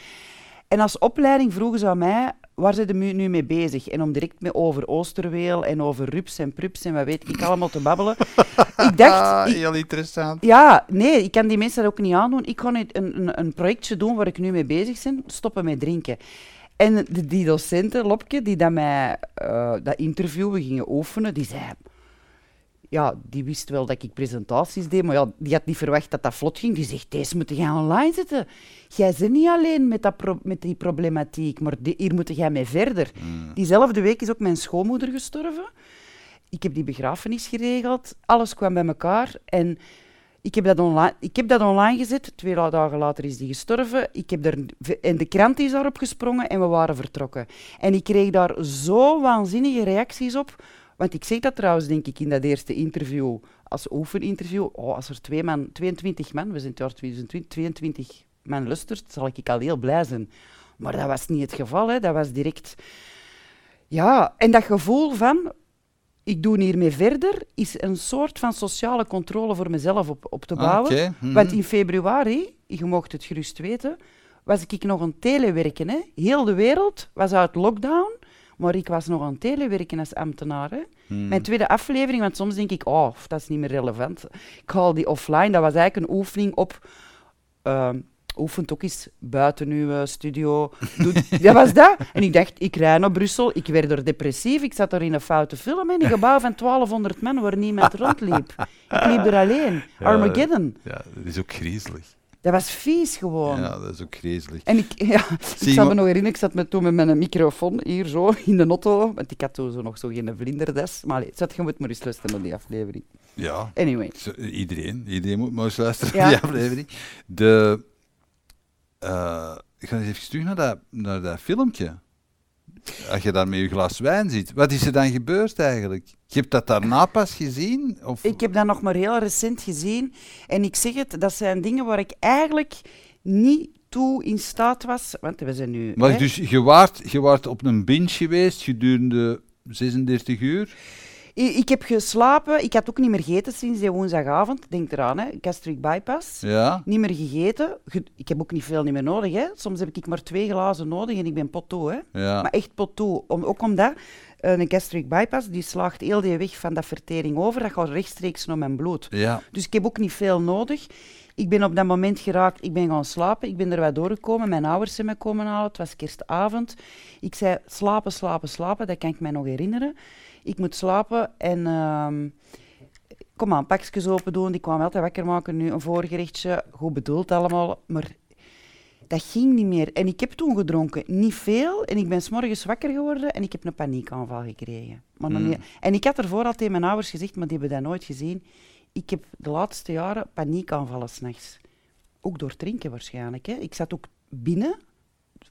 En als opleiding vroegen ze aan mij, waar zijn nu, nu mee bezig? En om direct mee over Oosterweel en over rups en prups en wat weet ik allemaal te babbelen. ik dacht, ik- Ah, heel interessant. ja, nee, ik kan die mensen dat ook niet aandoen. Ik ga niet een, een, een projectje doen waar ik nu mee bezig ben, stoppen met drinken. En de, die docenten, Lopke, die dat mij eh, dat interview, we gingen oefenen, die zei... ja, die wist wel dat ik presentaties deed, maar ja, die had niet verwacht dat dat vlot ging. Die zegt, deze moet jij online zetten. Jij zit niet alleen met, dat met die problematiek, maar die- hier moet jij mee verder. Diezelfde week is ook mijn schoonmoeder gestorven. Ik heb die begrafenis geregeld. Alles kwam bij elkaar. En ik heb, dat online, ik heb dat online gezet. Twee dagen later is die gestorven. Ik heb er, en de krant is daarop gesprongen en we waren vertrokken. En ik kreeg daar zo waanzinnige reacties op. Want ik zeg dat trouwens, denk ik, in dat eerste interview, als oefeninterview. Oh, als er twee man, 22 man, we zijn het jaar 2020, 22 man lustert, zal ik al heel blij zijn. Maar dat was niet het geval. Hè. Dat was direct... Ja, en dat gevoel van, ik doe hiermee verder, is een soort van sociale controle voor mezelf op, op te Ah, bouwen. mhm. Want in februari, je mocht het gerust weten, was ik nog aan het telewerken. Hè. Heel de wereld was uit lockdown, maar ik was nog aan het telewerken als ambtenaar. Hè. Hmm. Mijn tweede aflevering, want soms denk ik, oh, dat is niet meer relevant. Ik haal die offline, dat was eigenlijk een oefening op... ehm oefent ook eens buiten uw eh, studio. Doe, dat was dat. En ik dacht, ik rij naar Brussel, ik werd er depressief, ik zat er in een foute film in een gebouw van 1200 man waar niemand rondliep. Ik liep er alleen. Ja, Armageddon. Ja, dat is ook griezelig. Dat was vies gewoon. Ja, dat is ook griezelig. En ik, ja, ik zal me nog herinneren, ik zat met, toen met mijn microfoon hier zo in de auto, want ik had toen zo nog zo geen vlinderdes. Maar allee, zat, je moet maar eens luisteren naar die aflevering. Ja, Anyway. iedereen. Iedereen moet maar eens luisteren Ja. naar die aflevering. De, eh, ik ga eens even terug naar dat, naar dat filmpje. Als je daar met je glas wijn zit, wat is er dan gebeurd eigenlijk? Je hebt dat daarna pas gezien? Of? Ik heb dat nog maar heel recent gezien. En ik zeg het, dat zijn dingen waar ik eigenlijk niet toe in staat was. Want we zijn nu... Maar hè, dus je waart, je waart op een binge geweest gedurende 36 uur? I- Ik heb geslapen. Ik had ook niet meer gegeten sinds die woensdagavond. Denk eraan, hè. Gastric bypass. Ja? Niet meer gegeten. Ge- Ik heb ook niet veel niet meer nodig. Hè. Soms heb ik maar twee glazen nodig en ik ben potto. Hè. Ja. Maar echt potto. Om, ook omdat eh, een gastric bypass, die slaagt heel die weg van dat vertering over. Dat gaat rechtstreeks naar mijn bloed. Ja. Dus ik heb ook niet veel nodig. Ik ben op dat moment geraakt, ik ben gaan slapen. Ik ben er wat doorgekomen. Mijn ouders zijn me komen halen. Het was kerstavond. Ik zei slapen, slapen, slapen. Dat kan ik mij nog herinneren. Ik moet slapen en... ehm, kom aan, pakjes open doen. Die kwamen altijd wakker maken. Nu een voorgerechtje. Goed bedoeld allemaal. Maar dat ging niet meer. En ik heb toen gedronken. Niet veel. En ik ben s'morgens wakker geworden en ik heb een paniekaanval gekregen. Maar Mm. niet- En ik had ervoor al tegen mijn ouders gezegd, maar die hebben dat nooit gezien. Ik heb de laatste jaren paniekaanvallen s'nachts. Ook door drinken waarschijnlijk. Hè. Ik zat ook binnen,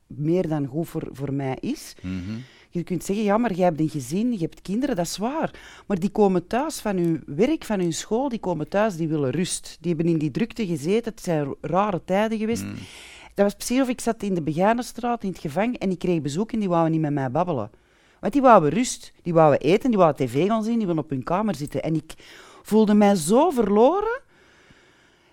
meer dan goed voor, voor mij is. Mhm. Je kunt zeggen, ja, maar jij hebt een gezin, je hebt kinderen, dat is waar. Maar die komen thuis van hun werk, van hun school, die komen thuis, die willen rust. Die hebben in die drukte gezeten, het zijn rare tijden geweest. Mm. Dat was precies of ik zat in de Begaanenstraat, in het gevang, en ik kreeg bezoek en die wouden niet met mij babbelen. Want die wouden rust, die wouden eten, die wouden tv gaan zien, die wilden op hun kamer zitten. En ik voelde mij zo verloren.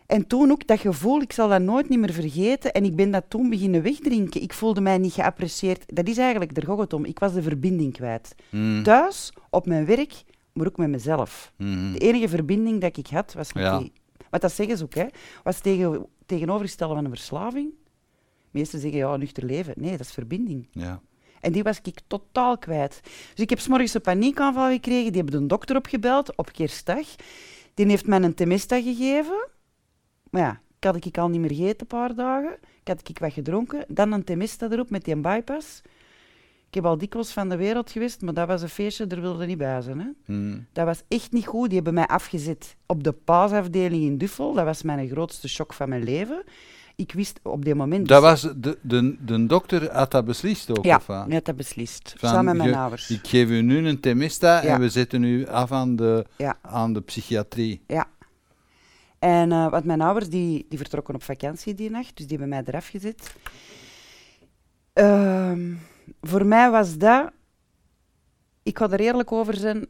En toen ook dat gevoel, ik zal dat nooit niet meer vergeten. En ik ben dat toen beginnen wegdrinken. Ik voelde mij niet geapprecieerd. Dat is eigenlijk, het om. Ik was de verbinding kwijt. Mm. Thuis, op mijn werk, maar ook met mezelf. Mhm. De enige verbinding dat ik had, was met Ja. die... Want dat zeggen ze ook, hè. Was tegen, tegenovergestelde van een verslaving. Meesten zeggen, ja, nuchter leven. Nee, dat is verbinding. Ja. En die was ik totaal kwijt. Dus ik heb 's morgens een paniekaanval gekregen. Die hebben de dokter opgebeld op kerstdag. Die heeft mij een Temesta gegeven. Maar ja, ik had ik al niet meer gegeten een paar dagen. Ik had ik wat gedronken. Dan een Temesta erop met die bypass. Ik heb al dikwijls van de wereld geweest, maar dat was een feestje, daar wilde niet bij zijn. Hè. Mm. Dat was echt niet goed. Die hebben mij afgezet op de paasafdeling in Duffel. Dat was mijn grootste shock van mijn leven. Ik wist op dit moment... Dat was de, de, de dokter had dat beslist ook, Ja, of die had dat beslist. Van, samen met mijn je- ouders. Ik geef u nu een Temista Ja. en we zetten u af aan de, Ja. aan de psychiatrie. Ja. En want mijn ouders die, die vertrokken op vakantie die nacht, dus die hebben mij eraf gezet. Ehm, voor mij was dat, ik ga er eerlijk over zijn,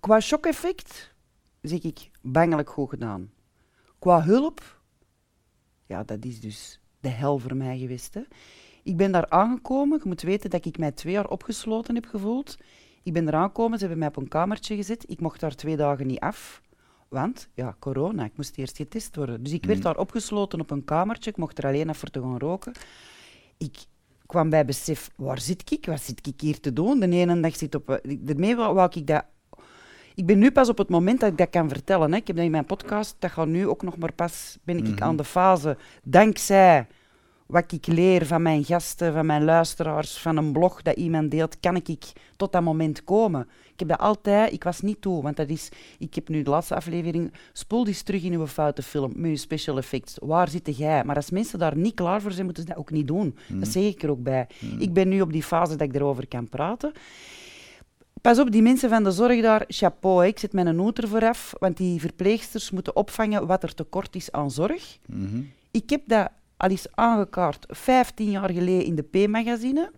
qua shock-effect zeg ik bangelijk goed gedaan. Qua hulp, ja, dat is dus de hel voor mij geweest. Hè. Ik ben daar aangekomen, je moet weten dat ik mij twee jaar opgesloten heb gevoeld. Ik ben er aangekomen, ze hebben mij op een kamertje gezet. Ik mocht daar twee dagen niet af. Want, ja, corona, ik moest eerst getest worden. Dus ik werd Mm. daar opgesloten op een kamertje. Ik mocht er alleen af voor te gaan roken. Ik kwam bij besef, waar zit ik? Wat zit ik hier te doen? De ene dag zit op... eh, Daarmee wou, ik dat... Ik ben nu pas op het moment dat ik dat kan vertellen. Hè. Ik heb dat in mijn podcast, dat gaat nu ook nog maar pas, ben ik Mhm. aan de fase, dankzij wat ik leer van mijn gasten, van mijn luisteraars, van een blog dat iemand deelt, kan ik tot dat moment komen. Ik heb dat altijd, ik was niet toe, want dat is, ik heb nu de laatste aflevering, spoel eens terug in uw foute film, met uw special effects. Waar zit jij? Maar als mensen daar niet klaar voor zijn, moeten ze dat ook niet doen. Dat zeg ik er ook bij. Ik ben nu op die fase dat ik erover kan praten. Pas op, die mensen van de zorg daar, chapeau, ik zet mijn noot ervoor af, want die verpleegsters moeten opvangen wat er tekort is aan zorg. Mhm. Ik heb dat al eens aangekaart 15 jaar geleden in de P-magazine.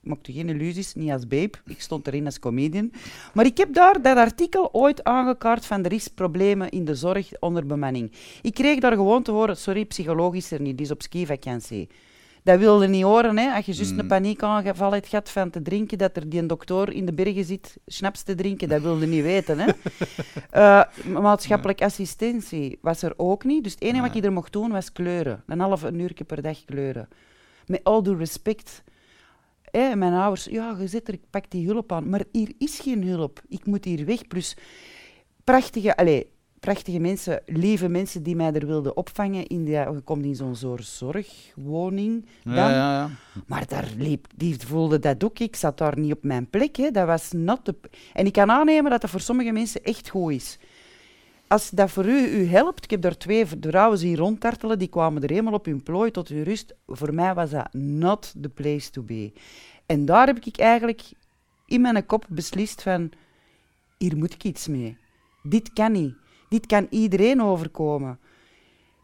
Maakte geen illusies, niet als babe. Ik stond erin als comedian. Maar ik heb daar dat artikel ooit aangekaart van er is problemen in de zorg onder bemanning. Ik kreeg daar gewoon te horen, sorry, psychologisch er niet, die is op skivakantie. Dat wilde niet horen, hè. Als je juist een paniekaanval hebt gehad van te drinken, dat er die een dokter in de bergen zit, snaps te drinken, dat wilde niet weten, hè. Eh, maatschappelijke assistentie was er ook niet. Dus het enige wat ik er mocht doen, was kleuren. Een half een uur per dag kleuren. Met all due respect. Hè, mijn ouders, ja, je zit er, ik pak die hulp aan. Maar hier is geen hulp. Ik moet hier weg. Plus prachtige, allez, prachtige mensen, lieve mensen die mij er wilden opvangen. In die, je komt in zo'n soort zorgwoning. Dan. Ja, ja, ja. Maar daar liep, die voelde dat ook. Ik zat daar niet op mijn plek. Hè. Dat was not the... En ik kan aannemen dat dat voor sommige mensen echt goed is. Als dat voor u, u helpt, ik heb daar twee vrouwen zien rondtartelen, die kwamen er helemaal op hun plooi tot hun rust. Voor mij was dat not the place to be. En daar heb ik eigenlijk in mijn kop beslist van, hier moet ik iets mee. Dit kan niet. Dit kan iedereen overkomen.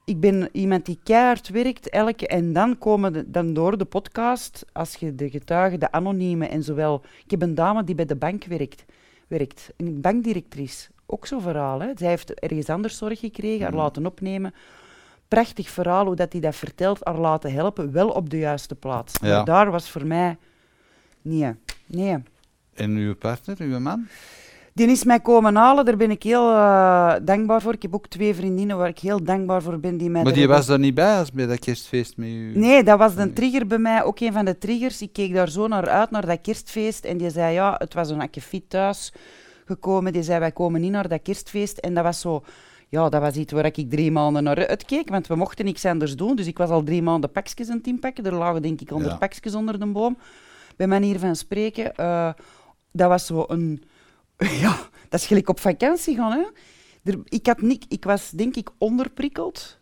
Ik ben iemand die keihard werkt, elke, en dan komen de, dan door de podcast, als je de getuigen, de anonieme en zowel... Ik heb een dame die bij de bank werkt, werkt een bankdirectrice. Ook zo'n verhaal, hè. Zij heeft ergens anders zorg gekregen, haar laten opnemen. Prachtig verhaal, hoe dat hij dat vertelt, haar laten helpen, wel op de juiste plaats. Ja. Maar daar was voor mij... Nee, nee. En uw partner, uw man? Die is mij komen halen, daar ben ik heel eh, dankbaar voor. Ik heb ook twee vriendinnen waar ik heel dankbaar voor ben. Die mij Maar er die was daar niet bij als bij dat kerstfeest met u? Nee, dat was een trigger bij mij, ook een van de triggers. Ik keek daar zo naar uit, naar dat kerstfeest. En die zei, ja, het was een akkefiet thuis gekomen. Die zei, wij komen niet naar dat kerstfeest. En dat was zo... Ja, dat was iets waar ik drie maanden naar uitkeek, want we mochten niks anders doen. Dus ik was al drie maanden pakjes aan het inpakken. Er lagen denk ik honderd Ja. pakjes onder de boom. Bij manier van spreken. Eh, dat was zo een... Ja, dat is gelijk op vakantie gaan, hè. Er, ik, had niet, ik was denk ik onderprikkeld.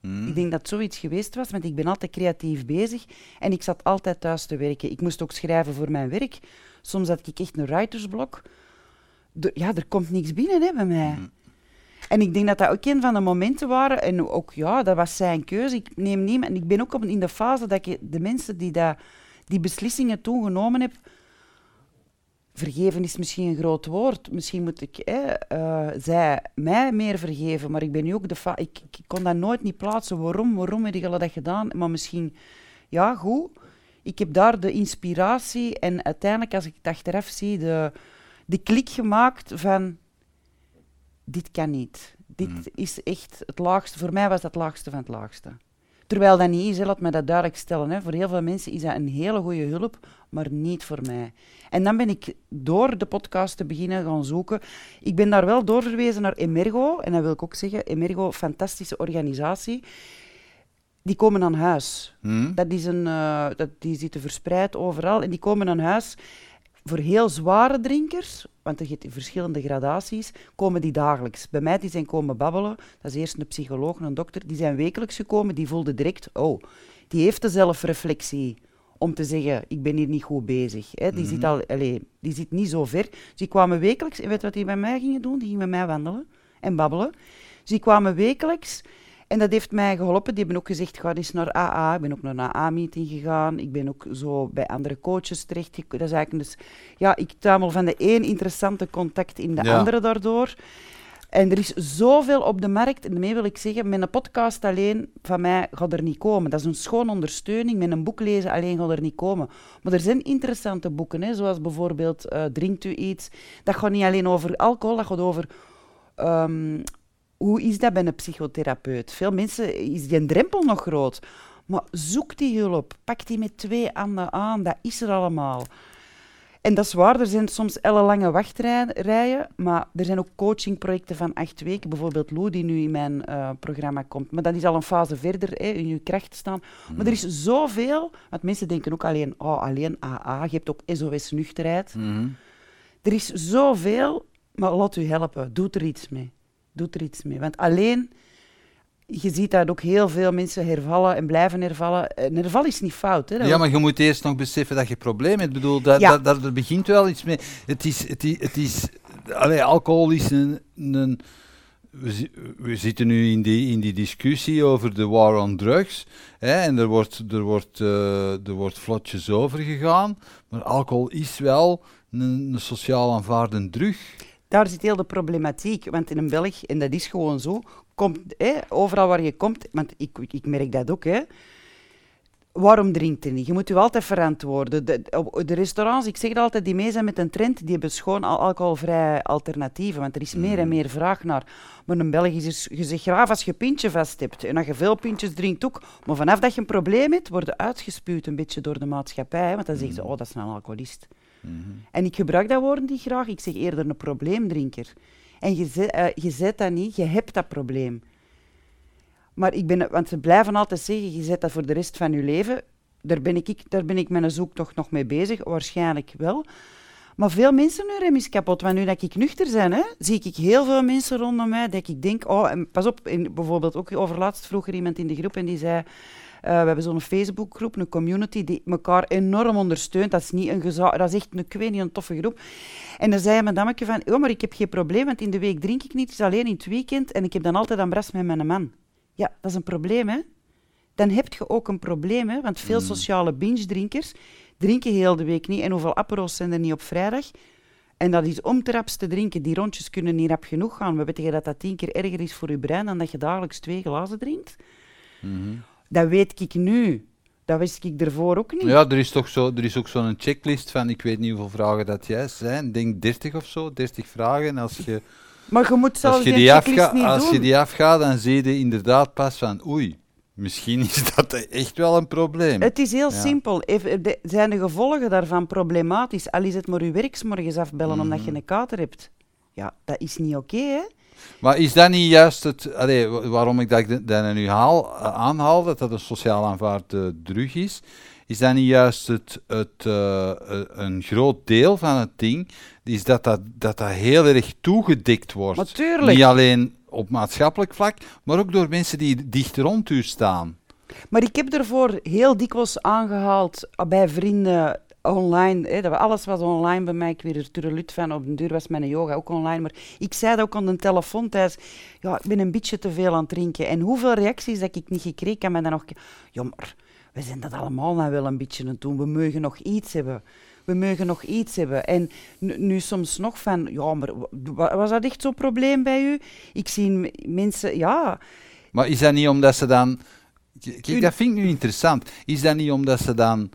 Hmm. Ik denk dat zoiets geweest was, want ik ben altijd creatief bezig en ik zat altijd thuis te werken. Ik moest ook schrijven voor mijn werk. Soms had ik echt een writersblok. De- ja, er komt niks binnen hè, bij mij. En ik denk dat dat ook een van de momenten waren, en ook ja, dat was zijn keuze. Ik neem niet, en ik ben ook op, in de fase dat ik de mensen die dat, die beslissingen toen genomen heb, vergeven is misschien een groot woord. Misschien moet ik eh, zij mij meer vergeven, maar ik ben nu ook de fa ik, ik kon dat nooit niet plaatsen. Waarom? Waarom heb je dat gedaan? Maar misschien, ja, goed. Ik heb daar de inspiratie en uiteindelijk, als ik het achteraf zie, de, de klik gemaakt van dit kan niet. Dit is echt het laagste. Voor mij was dat het laagste van het laagste. Terwijl dat niet is, hè, laat me dat duidelijk stellen. Hè. Voor heel veel mensen is dat een hele goede hulp, maar niet voor mij. En dan ben ik door de podcast te beginnen gaan zoeken. Ik ben daar wel doorverwezen naar Emergo. En dat wil ik ook zeggen, Emergo, fantastische organisatie. Die komen aan huis. Hmm? Dat is een, eh, dat, die zitten verspreid overal. En die komen aan huis voor heel zware drinkers, want er zitten verschillende gradaties, komen die dagelijks. Bij mij die zijn komen babbelen. Dat is eerst een psycholoog, een dokter. Die zijn wekelijks gekomen. Die voelden direct, oh, die heeft de zelfreflectie om te zeggen, ik ben hier niet goed bezig. Hè. Die, zit al, allee, die zit niet zo ver. Dus die kwamen wekelijks. En weet je wat die bij mij gingen doen? Die gingen met mij wandelen en babbelen. Dus die kwamen wekelijks. En dat heeft mij geholpen. Die hebben ook gezegd, ga eens naar AA. Ik ben ook naar een AA-meeting gegaan. Ik ben ook zo bij andere coaches terecht. Dat is eigenlijk dus... Ja, ik tuimel van de één interessante contact in de Ja. andere daardoor. En er is zoveel op de markt. En daarmee wil ik zeggen, met een podcast alleen van mij gaat er niet komen. Dat is een schoon ondersteuning. Met een boek lezen alleen gaat er niet komen. Maar er zijn interessante boeken, hè, zoals bijvoorbeeld eh, Drinkt u iets. Dat gaat niet alleen over alcohol, dat gaat over... ehm, hoe is dat bij een psychotherapeut? Veel mensen is die drempel nog groot. Maar zoek die hulp. Pak die met twee handen aan. Dat is er allemaal. En dat is waar, er zijn soms ellenlange wachtrijen, maar er zijn ook coachingprojecten van acht weken. Bijvoorbeeld Lou, die nu in mijn uh, programma komt. Maar dat is al een fase verder, hè, in je kracht staan. Maar er is zoveel, want mensen denken ook alleen, oh, alleen AA, je hebt ook SOS-nuchterheid. Mhm. Er is zoveel, maar laat u helpen, doe er iets mee. Doe er iets mee, want alleen je ziet dat ook heel veel mensen hervallen en blijven hervallen. Een herval is niet fout. Hè? Dat Ja, maar je moet eerst nog beseffen dat je probleem hebt. Ik bedoel, dat, Ja. dat, dat, er begint wel iets mee. Het is, het is, het is allee, alcohol is een... een we, zi- we zitten nu in die, in die discussie over de war on drugs. Hè, en er wordt, er, wordt, eh, er wordt vlotjes over gegaan. Maar alcohol is wel een, een sociaal aanvaarde drug. Daar zit heel de problematiek. Want in een Belg, en dat is gewoon zo, komt, hè, overal waar je komt, want ik, ik merk dat ook, hè, waarom drinkt je niet? Je moet je altijd verantwoorden. De, de restaurants, ik zeg het altijd, die mee zijn met een trend, die hebben schoon al alcoholvrije alternatieven, want er is meer en meer vraag naar. Maar in België is er gezegd, graag als je een pintje vast hebt en als je veel pintjes drinkt ook, maar vanaf dat je een probleem hebt, worden uitgespuwd een beetje door de maatschappij, hè, want dan zeggen ze, oh, dat is een alcoholist. En ik gebruik dat woord niet graag. Ik zeg eerder een probleemdrinker. En eh, je zet dat niet, je hebt dat probleem. Maar ik ben, want ze blijven altijd zeggen, je zet dat voor de rest van je leven. Daar ben ik, daar ben ik een zoektocht nog mee bezig, waarschijnlijk wel. Maar veel mensen nu rem is kapot. Want nu dat ik nuchter ben, hè, zie ik heel veel mensen rondom mij dat ik denk, oh, pas op, in, bijvoorbeeld ook overlaatst vroeg er iemand in de groep en die zei, we hebben zo'n Facebookgroep, een community die elkaar enorm ondersteunt. Dat is niet een dat is echt een, ik weet niet, een toffe groep. En dan zei een dammetje van, oh, maar ik heb geen probleem, want in de week drink ik niet, het is alleen in het weekend en ik heb dan altijd een bras met mijn man. Ja, dat is een probleem, hè. Dan heb je ook een probleem, hè, want veel sociale binge-drinkers drinken heel de week niet. En hoeveel apero's zijn er niet op vrijdag? En dat is om te drinken. Die rondjes kunnen niet rap genoeg gaan. We weten dat dat tien keer erger is voor je brein dan dat je dagelijks twee glazen drinkt. Dat weet ik nu. Dat wist ik ervoor ook niet. Ja, er is toch zo, er is ook zo'n checklist van, ik weet niet hoeveel vragen dat juist zijn. Ik denk 30 of zo, 30 vragen. En als je, Maar je moet zelfs als je, die die, checklist afga, niet als doen. je die afgaat, dan zie je inderdaad pas van, oei, misschien is dat echt wel een probleem. Het is heel Ja. simpel. De- zijn de gevolgen daarvan problematisch? Al is het maar je werk 's morgens afbellen omdat Mhm. je een kater hebt. Ja, dat is niet oké, hè? Maar is dat niet juist het, allee, wa- waarom ik dat, dat nu haal, eh, aanhaal, dat dat een sociaal aanvaarde drug is, is dat niet juist het, het, eh, eh, een groot deel van het ding, is dat dat, dat, dat heel erg toegedikt wordt. Natuurlijk. Niet alleen op maatschappelijk vlak, maar ook door mensen die dicht rond u staan. Maar ik heb ervoor heel dikwijls aangehaald ah, bij vrienden online. Hè, dat we- alles was online bij mij. Ik weer er turelut van. Op de deur was mijn yoga ook online. Maar ik zei dat ook aan de telefoon thuis. Ja, ik ben een beetje te veel aan het drinken. En hoeveel reacties dat ik niet gekregen kan men dan nog... Ja, maar we zijn dat allemaal nou wel een beetje aan het doen. We mogen nog iets hebben. We mogen nog iets hebben. En nu, nu soms nog van... Ja, maar wa- was dat echt zo'n probleem bij u? Ik zie mensen... Ja... Maar is dat niet omdat ze dan... Kijk, dat vind ik nu interessant. Is dat niet omdat ze dan...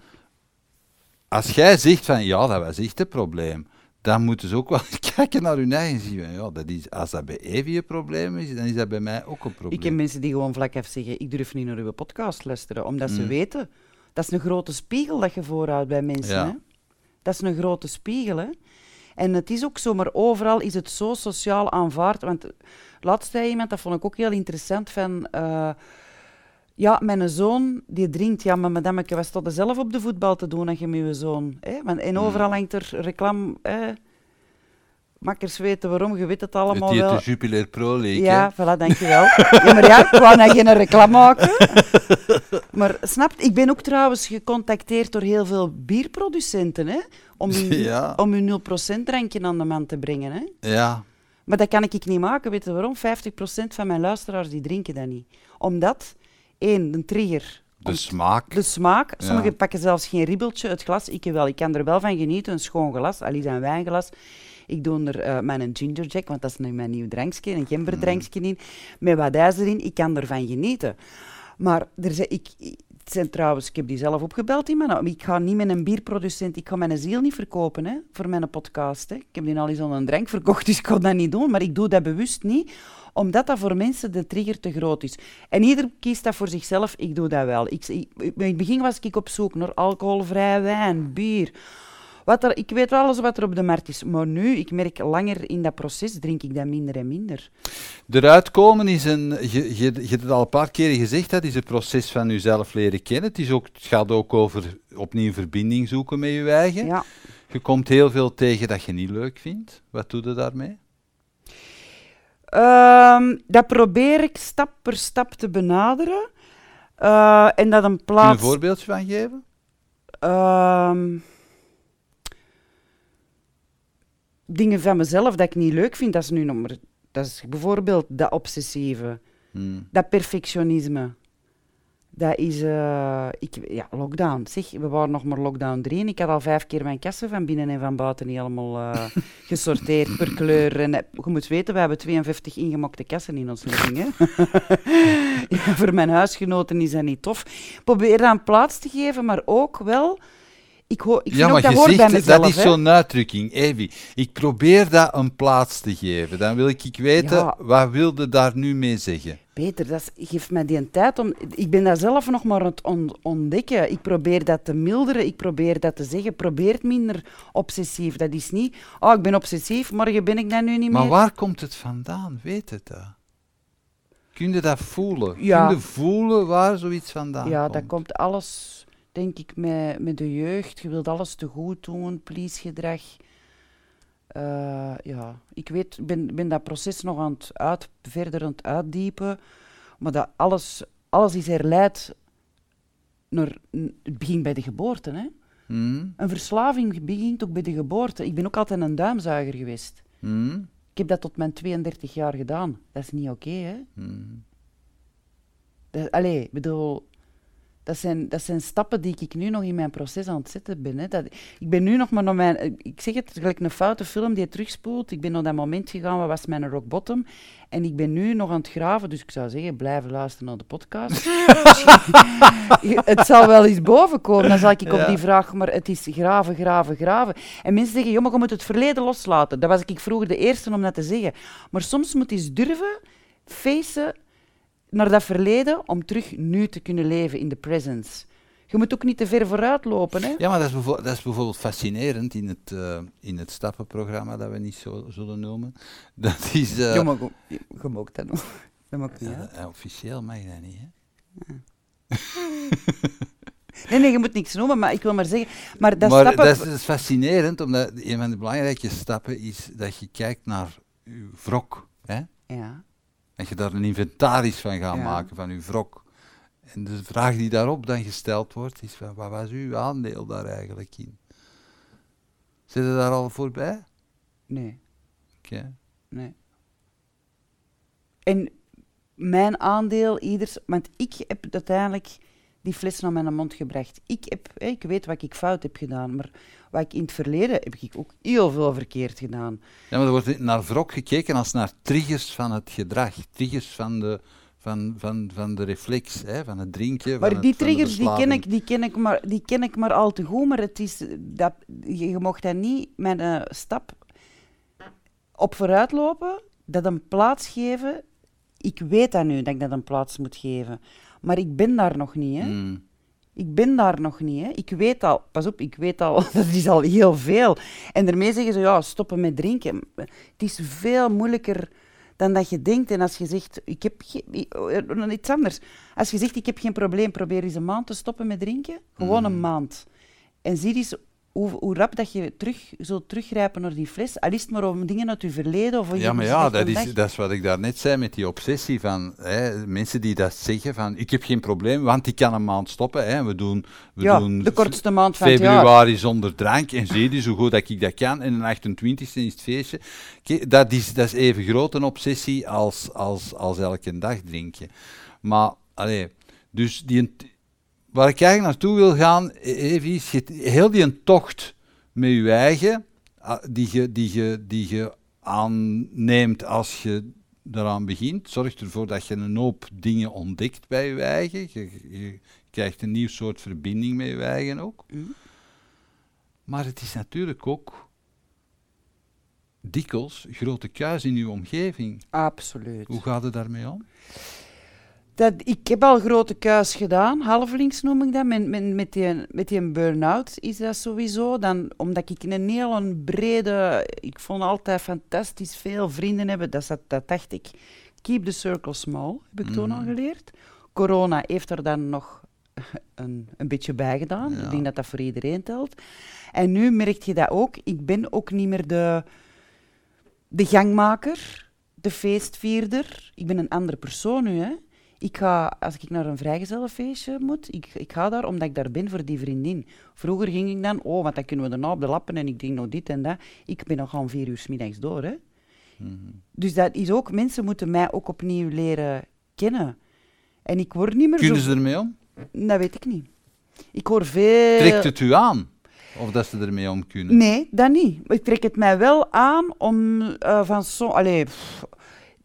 Als jij zegt van, ja, dat was echt een probleem, dan moeten ze ook wel kijken naar hun eigen zien. Ja, dat is, als dat bij Evie een probleem is, dan is dat bij mij ook een probleem. Ik heb mensen die gewoon vlak af zeggen, ik durf niet naar uw podcast luisteren, omdat ze Mm. weten. Dat is een grote spiegel dat je voorhoudt bij mensen. Ja. Hè? Dat is een grote spiegel. Hè? En het is ook zo, maar overal is het zo sociaal aanvaard. Want laatst zei iemand, dat vond ik ook heel interessant, van... eh, ja, mijn zoon, die drinkt. Ja, maar madameke, wat staat er zelf op de voetbal te doen als je met je zoon... Hè? Want, en overal hangt er reclame... Hè? Makkers weten waarom, je weet het allemaal Het wel. de Jupiler Pro League. Ja, hè. voilà, dankjewel. ja, maar ja, ik wou nou geen reclame maken. Maar snapt, ik ben ook trouwens gecontacteerd door heel veel bierproducenten, hè, om hun, Ja. om hun 0% drankje aan de man te brengen. Hè. Ja. Maar dat kan ik niet maken, weet je waarom? 50% van mijn luisteraars die drinken dat niet. Omdat, één, de trigger, De smaak. de smaak. Ja. Sommigen pakken zelfs geen ribbeltje uit glas. Ik wel. Ik kan er wel van genieten, een schoon glas, al is een wijnglas. Ik doe er eh mijn ginger jack, want dat is nu mijn nieuw drankje, een gemberdrankje in, met wat ijs erin. Ik kan ervan genieten. Maar er zijn, ik, het zijn trouwens, ik heb die zelf opgebeld, die man. Ik ga niet met een bierproducent, ik ga mijn ziel niet verkopen hè, voor mijn podcast. Hè. Ik heb die al eens aan een drank verkocht, dus ik ga dat niet doen. Maar ik doe dat bewust niet, omdat dat voor mensen de trigger te groot is. En ieder kiest dat voor zichzelf, ik doe dat wel. Ik, ik- in het begin was ik op zoek naar alcoholvrij wijn, bier. Wat er, ik weet wel alles wat er op de markt is, maar nu, ik merk langer in dat proces, drink ik dat minder en minder. Eruit komen is een, je, je, je hebt het al een paar keren gezegd, dat is een proces van jezelf leren kennen. Het, is ook, het gaat ook over opnieuw verbinding zoeken met je eigen. Ja. Je komt heel veel tegen dat je niet leuk vindt. Wat doe je daarmee? Ehm, dat probeer ik stap per stap te benaderen. Eh, en dat een Kun je plaats... een voorbeeldje van geven? Ehm, dingen van mezelf dat ik niet leuk vind, dat is nu nog maar... Dat is bijvoorbeeld dat obsessieve, Hmm. dat perfectionisme. Dat is... eh, ik, ja, lockdown. Zeg, we waren nog maar lockdown 3 en ik had al vijf keer mijn kassen van binnen en van buiten niet allemaal eh, gesorteerd per kleur. En eh, je moet weten, we hebben 52 ingemokte kassen in ons living. Hè? ja, voor mijn huisgenoten is dat niet tof. Probeer dat een plaats te geven, maar ook wel... Ik, ik ja, ook maar dat je zegt, mezelf. dat is zo'n uitdrukking, Evie. Ik probeer dat een plaats te geven. Dan wil ik, ik weten, Ja. wat wilde daar nu mee zeggen? Peter, dat is- geeft mij die tijd om... Ik ben dat zelf nog maar aan het on- ontdekken. Ik probeer dat te milderen, ik probeer dat te zeggen. Probeer het minder obsessief. Dat is niet... Oh, ik ben obsessief, morgen ben ik dat nu niet Maar meer. waar komt het vandaan? Weet het dat? Kun je dat voelen? Ja. Kun je voelen waar zoiets vandaan ja, komt? dat komt alles, denk ik, met, met de jeugd. Je wilt alles te goed doen, please-gedrag. Eh, ja, ik weet, ben, ben dat proces nog aan het uit, verder aan het uitdiepen. Maar dat alles, alles is herleid naar... Het begint bij de geboorte, hè. Hmm? Een verslaving begint ook bij de geboorte. Ik ben ook altijd een duimzuiger geweest. Hmm? Ik heb dat tot mijn 32 jaar gedaan. Dat is niet oké, hè? Hmm. Dat, allee, ik bedoel, dat zijn, dat zijn stappen die ik nu nog in mijn proces aan het zetten ben. Hè. Dat, ik ben nu nog maar naar mijn... Ik zeg het, gelijk een foute film die je terugspoelt. Ik ben naar dat moment gegaan, wat was mijn rock bottom. En ik ben nu nog aan het graven, dus ik zou zeggen, blijven luisteren naar de podcast. het zal wel eens boven komen, dan zal ik op Ja. die vraag, maar het is graven, graven, graven. En mensen zeggen, joh, maar je moet het verleden loslaten. Dat was ik vroeger de eerste om dat te zeggen. Maar soms moet je eens durven facen naar dat verleden om terug nu te kunnen leven in de presence. Je moet ook niet te ver vooruit lopen, hè? Ja, maar dat is, dat is bijvoorbeeld fascinerend in het, eh, in het stappenprogramma, dat we niet zo zullen noemen. Dat is... eh, Ja, maar je, je mag dat nog. Dat maakt niet ja, eh, officieel mag dat niet, hè? Nee, nee, je moet niks noemen, maar ik wil maar zeggen... Maar dat maar stappen... dat is, dat is fascinerend, omdat een van de belangrijke stappen is dat je kijkt naar je wrok. Hè? Ja. Dat je daar een inventaris van gaat Ja. maken, van je wrok. En de vraag die daarop dan gesteld wordt, is van, wat was uw aandeel daar eigenlijk in? Zit je daar al voorbij? Nee, Oké. nee. En mijn aandeel, ieders... Want ik heb uiteindelijk die fles naar mijn mond gebracht. Ik, heb, ik weet wat ik fout heb gedaan, maar wat ik in het verleden heb ik ook heel veel verkeerd gedaan. Ja, maar er wordt naar wrok gekeken als naar triggers van het gedrag, triggers van de, van, van, van de reflex, hè, van het drinken. Maar van die het, triggers, die ken, ik, die, ken ik maar, die ken ik maar al te goed, maar het is dat, je, je mocht dat niet met een stap op vooruit lopen, dat een plaats geven. Ik weet dat nu, dat ik dat een plaats moet geven. Maar ik ben daar nog niet, hè. Mm. Ik ben daar nog niet, hè. Ik weet al, pas op, ik weet al, dat is al heel veel. En daarmee zeggen ze, ja, stoppen met drinken. Het is veel moeilijker dan dat je denkt. En als je zegt, ik heb geen, eh, iets anders. Als je zegt, ik heb geen probleem, probeer eens een maand te stoppen met drinken. Gewoon een maand. En zie eens hoe, hoe rap dat je terug zult teruggrijpen naar die fles. Al is het maar om dingen uit je verleden of van Ja, je maar ja, dat is, dat is wat ik daarnet zei met die obsessie van hè, mensen die dat zeggen van ik heb geen probleem, want ik kan een maand stoppen. Hè, we doen, we ja, doen de kortste maand van het februari zonder drank en zie je zo goed dat ik dat kan. En de 28e is het feestje. Kijk, dat, is, dat is even groot een obsessie als, als, als elke dag drinken. Maar, allee, dus die, waar ik eigenlijk naartoe wil gaan, even is je- heel die tocht met je eigen, die je, die je, die je aanneemt als je eraan begint, zorgt ervoor dat je een hoop dingen ontdekt bij je eigen. Je, je krijgt een nieuw soort verbinding met je eigen ook. Mhm. Maar het is natuurlijk ook dikwijls grote kuis in uw omgeving. Absoluut. Hoe gaat het daarmee om? Dat, ik heb al grote kuis gedaan, halflinks noem ik dat. Met, met, met die, met die burn-out is dat sowieso. Dan, omdat ik een heel brede... Ik vond altijd fantastisch veel vrienden hebben. Dat, dat, dat dacht ik. Keep the circle small, heb ik toen al Mhm. geleerd. Corona heeft er dan nog een, een beetje bij gedaan. Ja. Ik denk dat dat voor iedereen telt. En nu merk je dat ook. Ik ben ook niet meer de, de gangmaker, de feestvierder. Ik ben een andere persoon nu. Hè. Ik ga, als ik naar een vrijgezellenfeestje moet, ik, ik ga daar omdat ik daar ben voor die vriendin. Vroeger ging ik dan, oh, want dan kunnen we daarna op de lappen en ik denk nog dit en dat. Ik ben nog gewoon vier uur 's middags door. Hè. Mhm. Dus dat is ook, mensen moeten mij ook opnieuw leren kennen. En ik word niet meer Kunnen zo... ze ermee om? Dat weet ik niet. Ik hoor veel... Trekt het u aan? Of dat ze ermee om kunnen? Nee, dat niet. Ik trek het mij wel aan om eh, van zo... Allee, pff,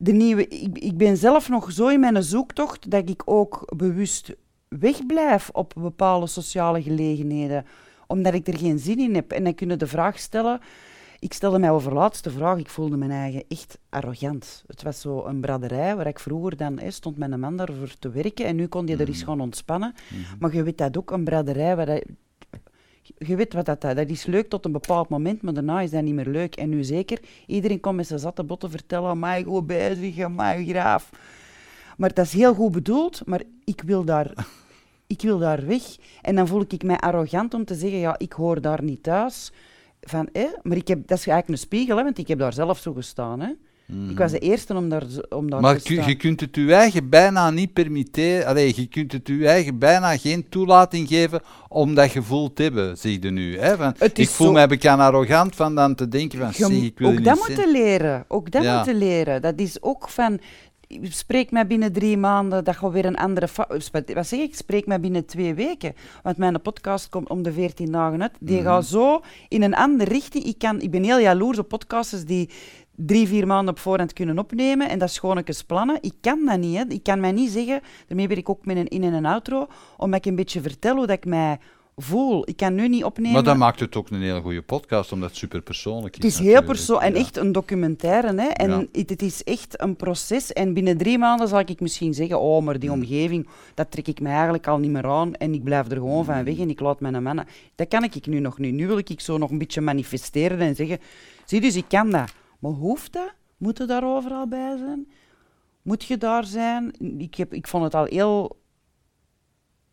de nieuwe... Ik, ik ben zelf nog zo in mijn zoektocht dat ik ook bewust wegblijf op bepaalde sociale gelegenheden. Omdat ik er geen zin in heb. En dan kunnen de vraag stellen... Ik stelde mij over laatste vraag. Ik voelde mijn eigen echt arrogant. Het was zo een braderij waar ik vroeger dan hè, stond met een man daarvoor te werken. En nu kon je er eens gaan ontspannen. Maar je weet dat ook, een braderij waar je weet wat dat, dat is leuk tot een bepaald moment, maar daarna is dat niet meer leuk. En nu zeker, iedereen komt met zijn zatte botten vertellen, maar goed bezig, maar graaf. Maar dat is heel goed bedoeld, maar ik wil daar, ik wil daar weg. En dan voel ik mij arrogant om te zeggen, ja, ik hoor daar niet thuis. Van? Maar ik heb, dat is eigenlijk een spiegel, hè, want ik heb daar zelf zo gestaan. Hè. Ik was de eerste om daar, om daar Maar te staan. je kunt het je eigen bijna niet permitteren. Allee, je kunt het je eigen bijna geen toelating geven om dat gevoel te hebben, zie je nu. Hè? Van, ik voel zo- mij bekend arrogant van dan te denken van, Je zie, ik wil ook dat moeten leren. Ook dat Ja. moeten leren. Dat is ook van... Spreek mij binnen drie maanden dat je weer een andere... fa- Wat zeg ik? Spreek mij binnen twee weken. Want mijn podcast komt om de veertien dagen uit. Die Mhm. gaat zo in een andere richting. Ik, kan, ik ben heel jaloers op podcasters die drie, vier maanden op voorhand kunnen opnemen. En dat is gewoon eens plannen. Ik kan dat niet. Hè. Ik kan mij niet zeggen... Daarmee ben ik ook met een in- en een outro. Omdat ik een beetje vertel hoe dat ik mij voel. Ik kan nu niet opnemen... Maar dat maakt het ook een hele goede podcast, omdat het super persoonlijk is. Het is heel persoonlijk en Ja. echt een documentaire. Hè? En Ja. het, het is echt een proces. En binnen drie maanden zal ik misschien zeggen: Oh, maar die omgeving, dat trek ik mij eigenlijk al niet meer aan. En ik blijf er gewoon van weg en ik laat mijn mannen. Dat kan ik nu nog niet. Nu wil ik zo nog een beetje manifesteren en zeggen: Zie, dus ik kan dat. Maar hoeft dat? Moet je daar overal bij zijn? Moet je daar zijn? Ik, heb, ik vond het al heel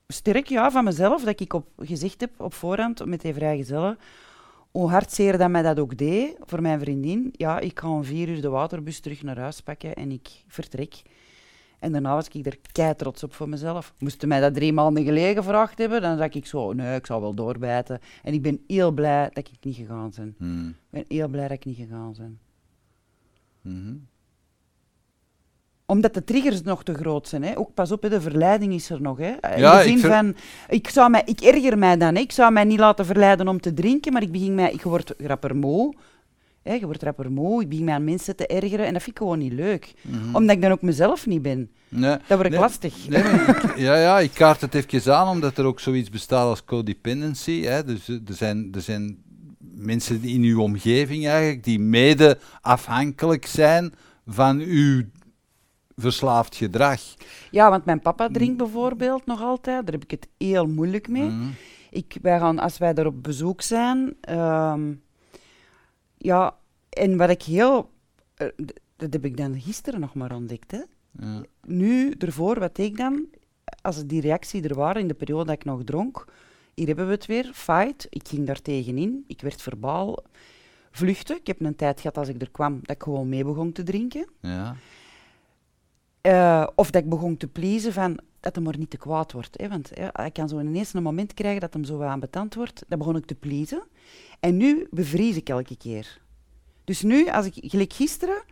sterk ja, van mezelf dat ik op, gezegd heb op voorhand met die vrijgezellen hoe hartzeer dat mij dat ook deed voor mijn vriendin. Ja, ik ga om vier uur de waterbus terug naar huis pakken en ik vertrek. En daarna was ik er kei trots op voor mezelf. Moesten mij dat drie maanden geleden gevraagd hebben, dan zag ik zo, nee, ik zal wel doorbijten. En ik ben heel blij dat ik niet gegaan ben. Hmm. Ik ben heel blij dat ik niet gegaan ben. Mhm. Omdat de triggers nog te groot zijn. Hè. Ook pas op, hè, de verleiding is er nog. Hè. In Ja, de ik zin ver- van, ik, zou mij, ik erger mij dan. Hè. Ik zou mij niet laten verleiden om te drinken, maar ik begin mij, ik word rapper moe. Hè, je wordt rapper moe, ik begin mij aan mensen te ergeren en dat vind ik gewoon niet leuk. Mhm. Omdat ik dan ook mezelf niet ben. Nee. Dat wordt Nee, lastig. Nee, ik- ja, ja, ik kaart het even aan, omdat er ook zoiets bestaat als codependency. Hè. Dus eh, er zijn, er zijn mensen in uw omgeving eigenlijk die mede afhankelijk zijn van uw verslaafd gedrag. Ja, want mijn papa drinkt bijvoorbeeld nog altijd. Daar heb ik het heel moeilijk mee. Mhm. Ik, wij gaan, als wij daar op bezoek zijn... ehm, ja, en wat ik heel... eh, dat heb ik dan gisteren nog maar ontdekt, hè. Ja. Nu, ervoor, wat deed ik dan? Als die reactie er waren in de periode dat ik nog dronk, hier hebben we het weer, fight. Ik ging daar tegenin, ik werd verbaal vluchten. Ik heb een tijd gehad als ik er kwam dat ik gewoon mee begon te drinken. Ja. Eh, of dat ik begon te pleasen van dat hem maar niet te kwaad wordt. Hè? Want ja, hij kan zo ineens een moment krijgen dat hem zo wat ambetant wordt. Dan begon ik te pleasen. En nu bevries ik elke keer. Dus nu, als ik, gelijk gisteren,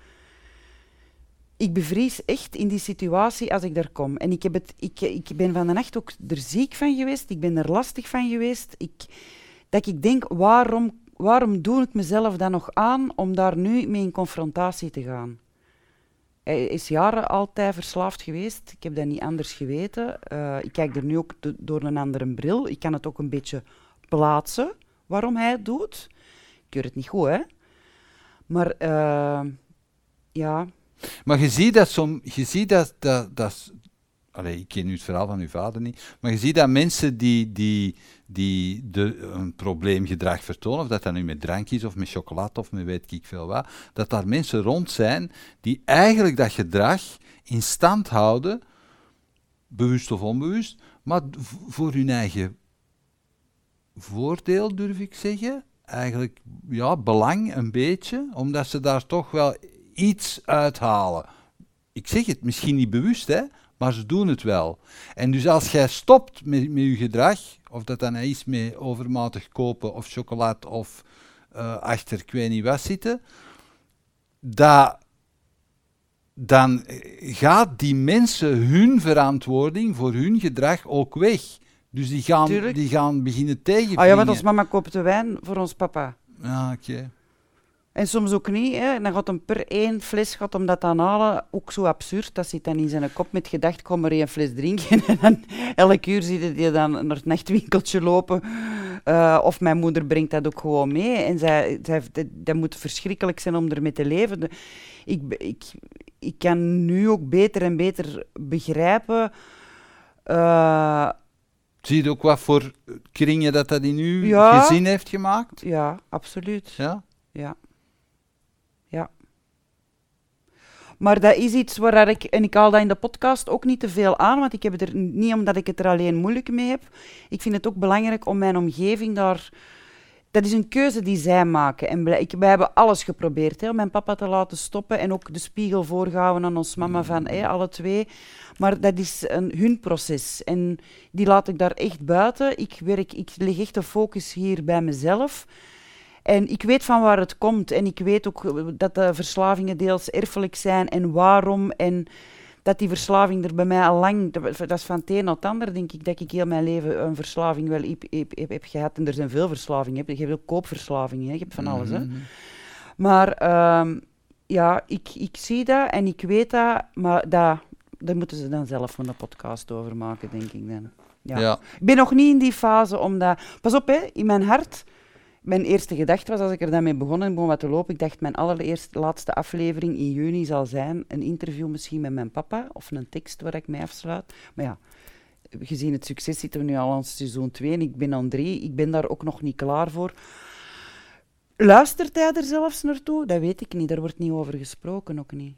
ik bevries echt in die situatie als ik daar kom. En ik, heb het, ik, ik ben van de nacht ook er ziek van geweest. Ik ben er lastig van geweest. Ik, dat ik denk, waarom, waarom doe ik mezelf dan nog aan om daar nu mee in confrontatie te gaan? Hij is jaren altijd verslaafd geweest. Ik heb dat niet anders geweten. Eh, ik kijk er nu ook do- door een andere bril. Ik kan het ook een beetje plaatsen waarom hij het doet. Ik keur het niet goed, hè. Maar eh, ja, Maar je ziet dat, som, je ziet dat, dat, dat ik ken nu het verhaal van uw vader niet. Maar je ziet dat mensen die, die, die de, een probleemgedrag vertonen, of dat dat nu met drank is, of met chocolade, of met weet ik veel wat, dat daar mensen rond zijn die eigenlijk dat gedrag in stand houden, bewust of onbewust, maar voor hun eigen voordeel, durf ik zeggen. Eigenlijk, ja, belang een beetje, omdat ze daar toch wel iets uithalen. Ik zeg het misschien niet bewust, hè, maar ze doen het wel. En dus als jij stopt met, met je gedrag, of dat dan is met overmatig kopen of chocolade of eh, achter ik weet niet wat zitten, dat, dan eh, gaat die mensen hun verantwoording voor hun gedrag ook weg. Dus die gaan, Tuurlijk. die gaan beginnen tegenvliegen. Ah ja, want ons mama koopt de wijn voor ons papa. Ja, oké. En soms ook niet. Hè. En dan gaat hem per één fles gaat hem dat dan halen. Ook zo absurd. Dat zit dan in zijn kop met gedacht, kom maar één fles drinken. En dan elk uur zie je dan naar het nachtwinkeltje lopen. Eh, of mijn moeder brengt dat ook gewoon mee. En zij, zij, dat, dat moet verschrikkelijk zijn om ermee te leven. De- ik, ik, ik kan nu ook beter en beter begrijpen... eh, Zie je ook wat voor kringen dat dat in uw Ja. gezin heeft gemaakt? ja, absoluut. Ja. Ja. Maar dat is iets waar ik, en ik haal dat in de podcast ook niet te veel aan, want ik heb het er niet omdat ik het er alleen moeilijk mee heb. Ik vind het ook belangrijk om mijn omgeving daar. Dat is een keuze die zij maken. En ik, wij hebben alles geprobeerd hè, om mijn papa te laten stoppen en ook de spiegel voorgehouden aan ons mama van hè, alle twee. Maar dat is een, hun proces en die laat ik daar echt buiten. Ik, werk, ik leg echt de focus hier bij mezelf. En ik weet van waar het komt. En ik weet ook dat de verslavingen deels erfelijk zijn en waarom. En dat die verslaving er bij mij al lang... Dat is van het een naar het ander, denk ik, dat ik heel mijn leven een verslaving wel heb, heb, heb, heb gehad. En er zijn veel verslavingen. Je hebt ook koopverslavingen, hè. je hebt van alles. Hè. Mhm. Maar ehm, ja, ik, ik zie dat en ik weet dat, maar dat, daar moeten ze dan zelf een podcast over maken, denk ik dan. Ja. Ja. Ik ben nog niet in die fase om dat... Pas op, hè, in mijn hart... Mijn eerste gedachte was, als ik er dan mee begon en begon wat te lopen, ik dacht, mijn allereerste, laatste aflevering in juni zal zijn een interview misschien met mijn papa, of een tekst waar ik mee afsluit. Maar ja, gezien het succes zitten we nu al aan seizoen 2 en ik ben aan 3. Ik ben daar ook nog niet klaar voor. Luistert hij er zelfs naartoe? Dat weet ik niet. Daar wordt niet over gesproken, ook niet.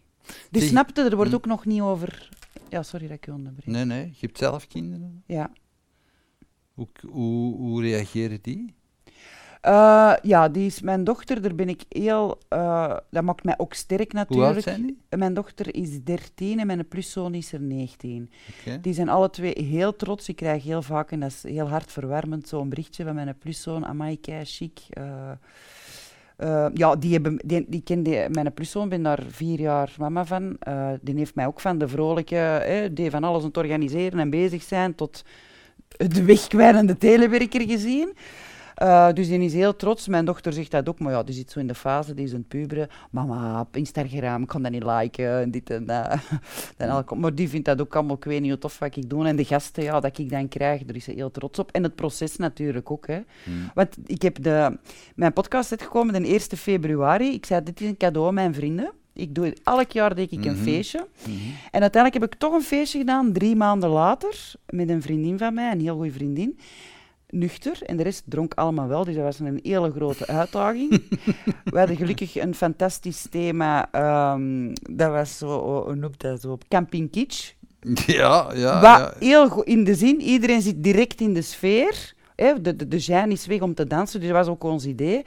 Dus Zeg- snapte, er wordt Hm. ook nog niet over... Ja, sorry dat ik je onderbreek. Nee, nee. Je hebt zelf kinderen. Ja. Hoe, hoe, hoe reageren die? Eh, ja, die is mijn dochter. Daar ben ik heel... eh, dat maakt mij ook sterk Hoe natuurlijk. oud zijn die? Mijn dochter is 13 en mijn pluszoon is er 19. Oké. Die zijn alle twee heel trots. Ik krijg heel vaak, en dat is heel hartverwarmend, zo'n berichtje van mijn pluszoon. Amai, kei chic. Eh, eh, ja, die, hebben, die, die kende mijn pluszoon, ben daar vier jaar mama van. Eh, die heeft mij ook van de vrolijke, eh, die van alles aan het organiseren en bezig zijn, tot de wegkwijnende telewerker gezien. Eh, dus die is heel trots. Mijn dochter zegt dat ook, maar ja, die zit zo in de fase, die is een puberen. Mama, op Instagram, ik kan dat niet liken, en dit en dat. Dan maar die vindt dat ook allemaal, ik weet niet hoe tof wat ik doe. En de gasten ja, dat ik dan krijg, daar is ze heel trots op. En het proces natuurlijk ook. Hè. Hmm. Want ik heb de, mijn podcast uitgekomen de 1 februari. Ik zei, dit is een cadeau aan mijn vrienden. Ik doe, elk jaar deed ik een Mhm. feestje. Mhm. En uiteindelijk heb ik toch een feestje gedaan, drie maanden later, met een vriendin van mij, een heel goede vriendin. Nuchter, en de rest dronk allemaal wel, dus dat was een hele grote uitdaging. We hadden gelukkig een fantastisch thema, ehm, dat was zo, oh, hoe noemt dat zo, Camping Kitsch. Ja, ja. Wat ja. heel goed in de zin, iedereen zit direct in de sfeer. Hè, de, de, de is weg om te dansen, dus dat was ook ons idee.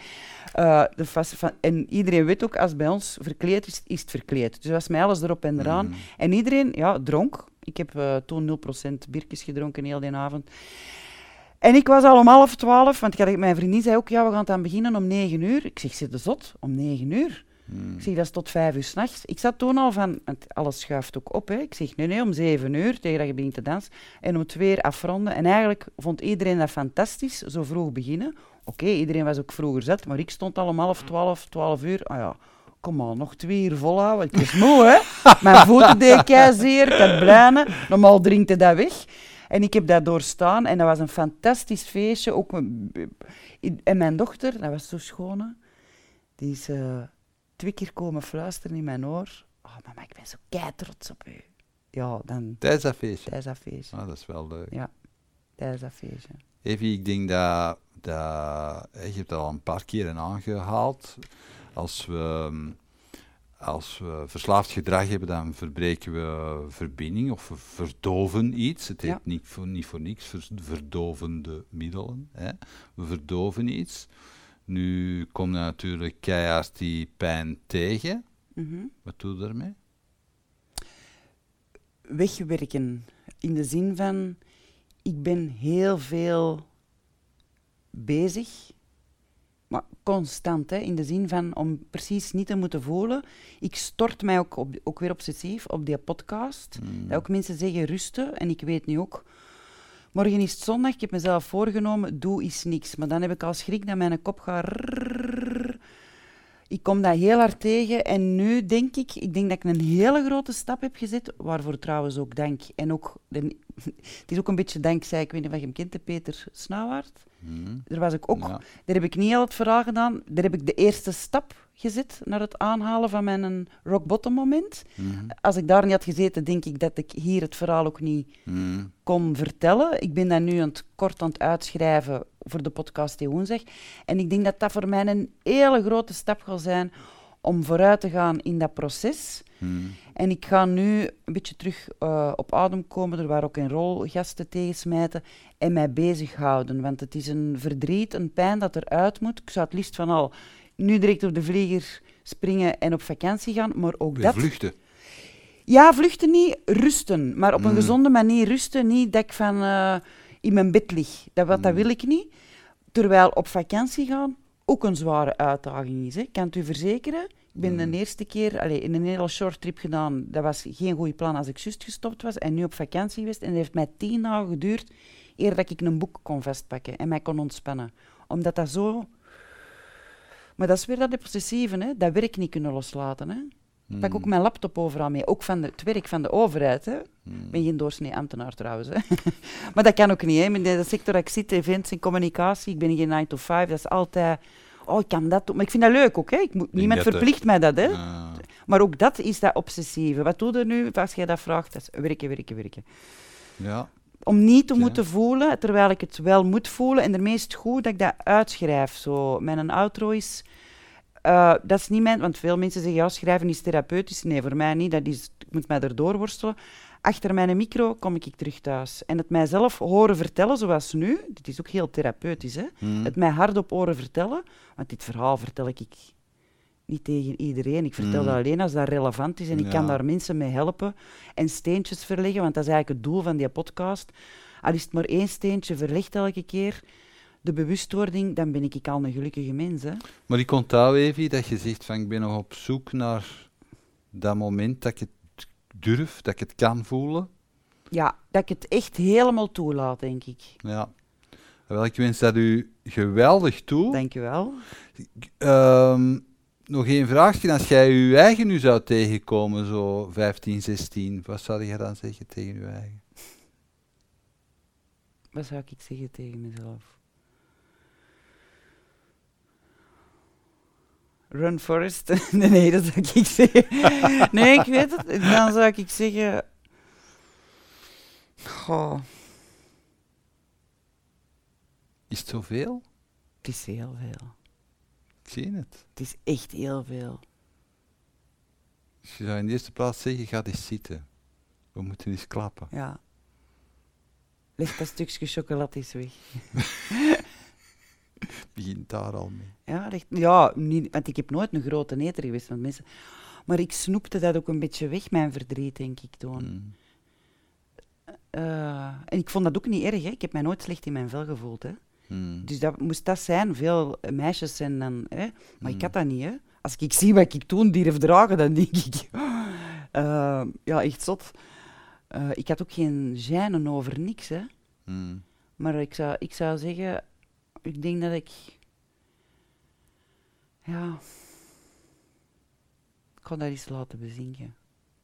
Eh, de van, en iedereen weet ook, als het bij ons verkleed is, is het verkleed. Dus dat was mij alles erop en eraan. Mhm. En iedereen, ja, dronk. Ik heb eh, toen 0% biertjes gedronken heel die avond. En ik was al om half twaalf, want ik had, mijn vriendin zei ook, ja, we gaan dan beginnen om negen uur. Ik zeg, zit de zot? Om negen uur? Mhm. Ik zeg, dat is tot vijf uur s'nachts. Ik zat toen al van, alles schuift ook op. Hè. Ik zeg, nee, nee, om zeven uur, tegen dat je begint te dansen. En om twee uur afronden. En eigenlijk vond iedereen dat fantastisch, zo vroeg beginnen. Oké, iedereen was ook vroeger zat, maar ik stond al om half twaalf, twaalf uur. Ah ja, kom aan, nog twee uur volhouden. Ik was moe, hè. Mijn voeten deden kei zeer, ik had. Normaal drinkt hij dat weg. En ik heb dat doorstaan en dat was een fantastisch feestje. Ook en mijn dochter, dat was zo schoon, hè. die is... eh, twee keer komen fluisteren in mijn oor. Oh, mama, ik ben zo kei trots op u. ja, dan Tijdens dat feestje. tijdens dat feestje. Ah, dat is wel leuk. Ja, tijdens dat feestje. Evie, ik denk dat, dat hè, je hebt dat al een paar keren aangehaald. Als we, mm, als we verslaafd gedrag hebben, dan verbreken we verbinding of we verdoven iets. Het heet Ja. niet, voor, niet voor niks ver- verdovende middelen. Hè. We verdoven iets. Nu komt natuurlijk keihard die pijn tegen. Mhm. Wat doe je daarmee? wegwerken. In de zin van, ik ben heel veel bezig, maar constant, hè, in de zin van om precies niet te moeten voelen. Ik stort mij ook, op, ook weer obsessief op die podcast. Hmm. Dat ook mensen zeggen rusten, en ik weet nu ook. Morgen is het zondag, ik heb mezelf voorgenomen, doe is niks. Maar dan heb ik al schrik dat mijn kop gaat... rrrr. Ik kom dat heel hard tegen en nu denk ik, ik denk dat ik een hele grote stap heb gezet, waarvoor trouwens ook dank. En ook, het is ook een beetje dankzij, ik weet niet of je hem kent, de Peter Snauwaard. Hmm. Daar was ik ook, Ja. daar heb ik niet al het verhaal gedaan, daar heb ik de eerste stap gezet naar het aanhalen van mijn rock bottom moment. Mhm. Als ik daar niet had gezeten, denk ik dat ik hier het verhaal ook niet Mhm. kon vertellen. Ik ben dat nu aan het kort aan het uitschrijven voor de podcast die woensdag. En ik denk dat dat voor mij een hele grote stap zal zijn om vooruit te gaan in dat proces. Mhm. En ik ga nu een beetje terug eh, op adem komen. Er waren ook een rol gasten tegensmijten en mij bezighouden. Want het is een verdriet, een pijn dat eruit moet. Ik zou het liefst van al nu direct op de vlieger springen en op vakantie gaan. Maar ook Weer dat... vluchten. Ja, vluchten niet, rusten. Maar op een Mm. gezonde manier rusten. Niet dat ik van eh, in mijn bed lig. Dat, wat, dat Mm. wil ik niet. Terwijl op vakantie gaan ook een zware uitdaging is. Hè. Ik kan het u verzekeren. Ik ben Mm. de eerste keer allee, in een hele short trip gedaan. Dat was geen goed plan als ik juist gestopt was. En nu op vakantie geweest. En het heeft mij tien dagen geduurd eer dat ik een boek kon vastpakken en mij kon ontspannen. Omdat dat zo... Maar dat is weer dat obsessieve, hè. dat werk niet kunnen loslaten. Hè. Ik pak ook Mhm. mijn laptop overal mee, ook van de, het werk van de overheid. Hè. Ik ben geen doorsnee ambtenaar trouwens. Hè. maar dat kan ook niet. Hè. In de sector dat ik zit, events en communicatie, ik ben geen 9 to 5, dat is altijd... Oh, ik kan dat doen. Maar ik vind dat leuk ook. Hè. Ik moet, niemand verplicht mij dat. Hè. Ah. Maar ook dat is dat obsessieve. Wat doe je nu als jij dat vraagt? Dat is werken, werken, werken. ja. Om niet te moeten voelen, terwijl ik het wel moet voelen. En daarmee is het goed dat ik dat uitschrijf. Zo. Mijn outro is... eh, dat is niet mijn... Want veel mensen zeggen, ja, schrijven is therapeutisch. Nee, voor mij niet. Dat is, ik moet mij erdoor worstelen. Achter mijn micro kom ik terug thuis. En het mijzelf horen vertellen, zoals nu. Dit is ook heel therapeutisch, hè. Mhm. Het mij hardop horen vertellen. Want dit verhaal vertel ik niet tegen iedereen. Ik vertel Mm. dat alleen als dat relevant is en ik kan daar mensen mee helpen en steentjes verleggen, want dat is eigenlijk het doel van die podcast. Al is het maar één steentje verlegd elke keer, de bewustwording, dan ben ik al een gelukkige mens. Hè? Maar ik onthoud even dat je zegt van ik ben nog op zoek naar dat moment dat ik het durf, dat ik het kan voelen. Ja, dat ik het echt helemaal toelaat, denk ik. Ja. Wel, ik wens dat u geweldig toe. Dank je wel. Ehm, nog één vraagje. Als jij je eigen nu zou tegenkomen, zo 15, 16, wat zou je dan zeggen tegen je eigen? Wat zou ik zeggen tegen mezelf? Run Forest? nee, nee, dat zou ik zeggen. nee, ik weet het. Dan zou ik zeggen... Goh, Is het zoveel? het is heel veel. Ik zie het. Het is echt heel veel. Dus je zou in de eerste plaats zeggen, ga eens zitten. We moeten eens klappen. Ja. Leg dat stukje chocolade eens weg. Begint daar al mee. Ja, echt, ja niet, want ik heb nooit een grote eter geweest. Want mensen, maar ik snoepte dat ook een beetje weg, mijn verdriet, denk ik toen. Mm. Eh, en ik vond dat ook niet erg, hè. ik heb mij nooit slecht in mijn vel gevoeld. Hè. Mm. Dus dat moest dat zijn. Veel meisjes zijn dan... Hè. Maar ik Mm. had dat niet. Hè. Als ik zie wat ik toen durf dragen, dan denk ik... eh, ja, echt zot. Eh, ik had ook geen gêne over niks. Hè. Mm. Maar ik zou, ik zou zeggen... Ik denk dat ik... Ja... Ik ga dat eens laten bezinken.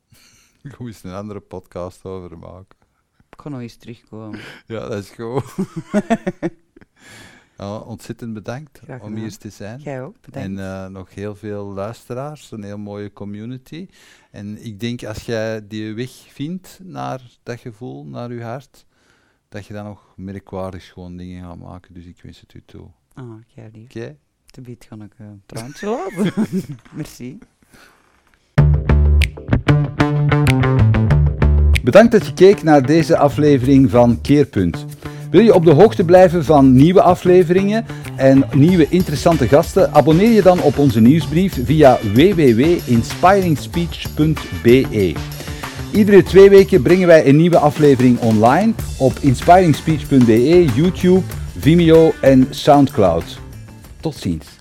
Ik eens een andere podcast over maken. Ik ga nog eens terugkomen. Ja, dat is goed. Ja, ontzettend bedankt om hier te zijn. Jij ook, bedankt. En eh, nog heel veel luisteraars, een heel mooie community. En ik denk als jij die weg vindt naar dat gevoel, naar je hart, dat je dan nog merkwaardig gewoon dingen gaat maken. Dus ik wens het u toe. Oké? Ah, jij lief. Te biedt ga ik een traantje laten. Merci. Bedankt dat je keek naar deze aflevering van Keerpunt. Wil je op de hoogte blijven van nieuwe afleveringen en nieuwe interessante gasten? Abonneer je dan op onze nieuwsbrief via www.inspiringspeech.be. Iedere twee weken brengen wij een nieuwe aflevering online op inspiringspeech.be, YouTube, Vimeo en Soundcloud. Tot ziens.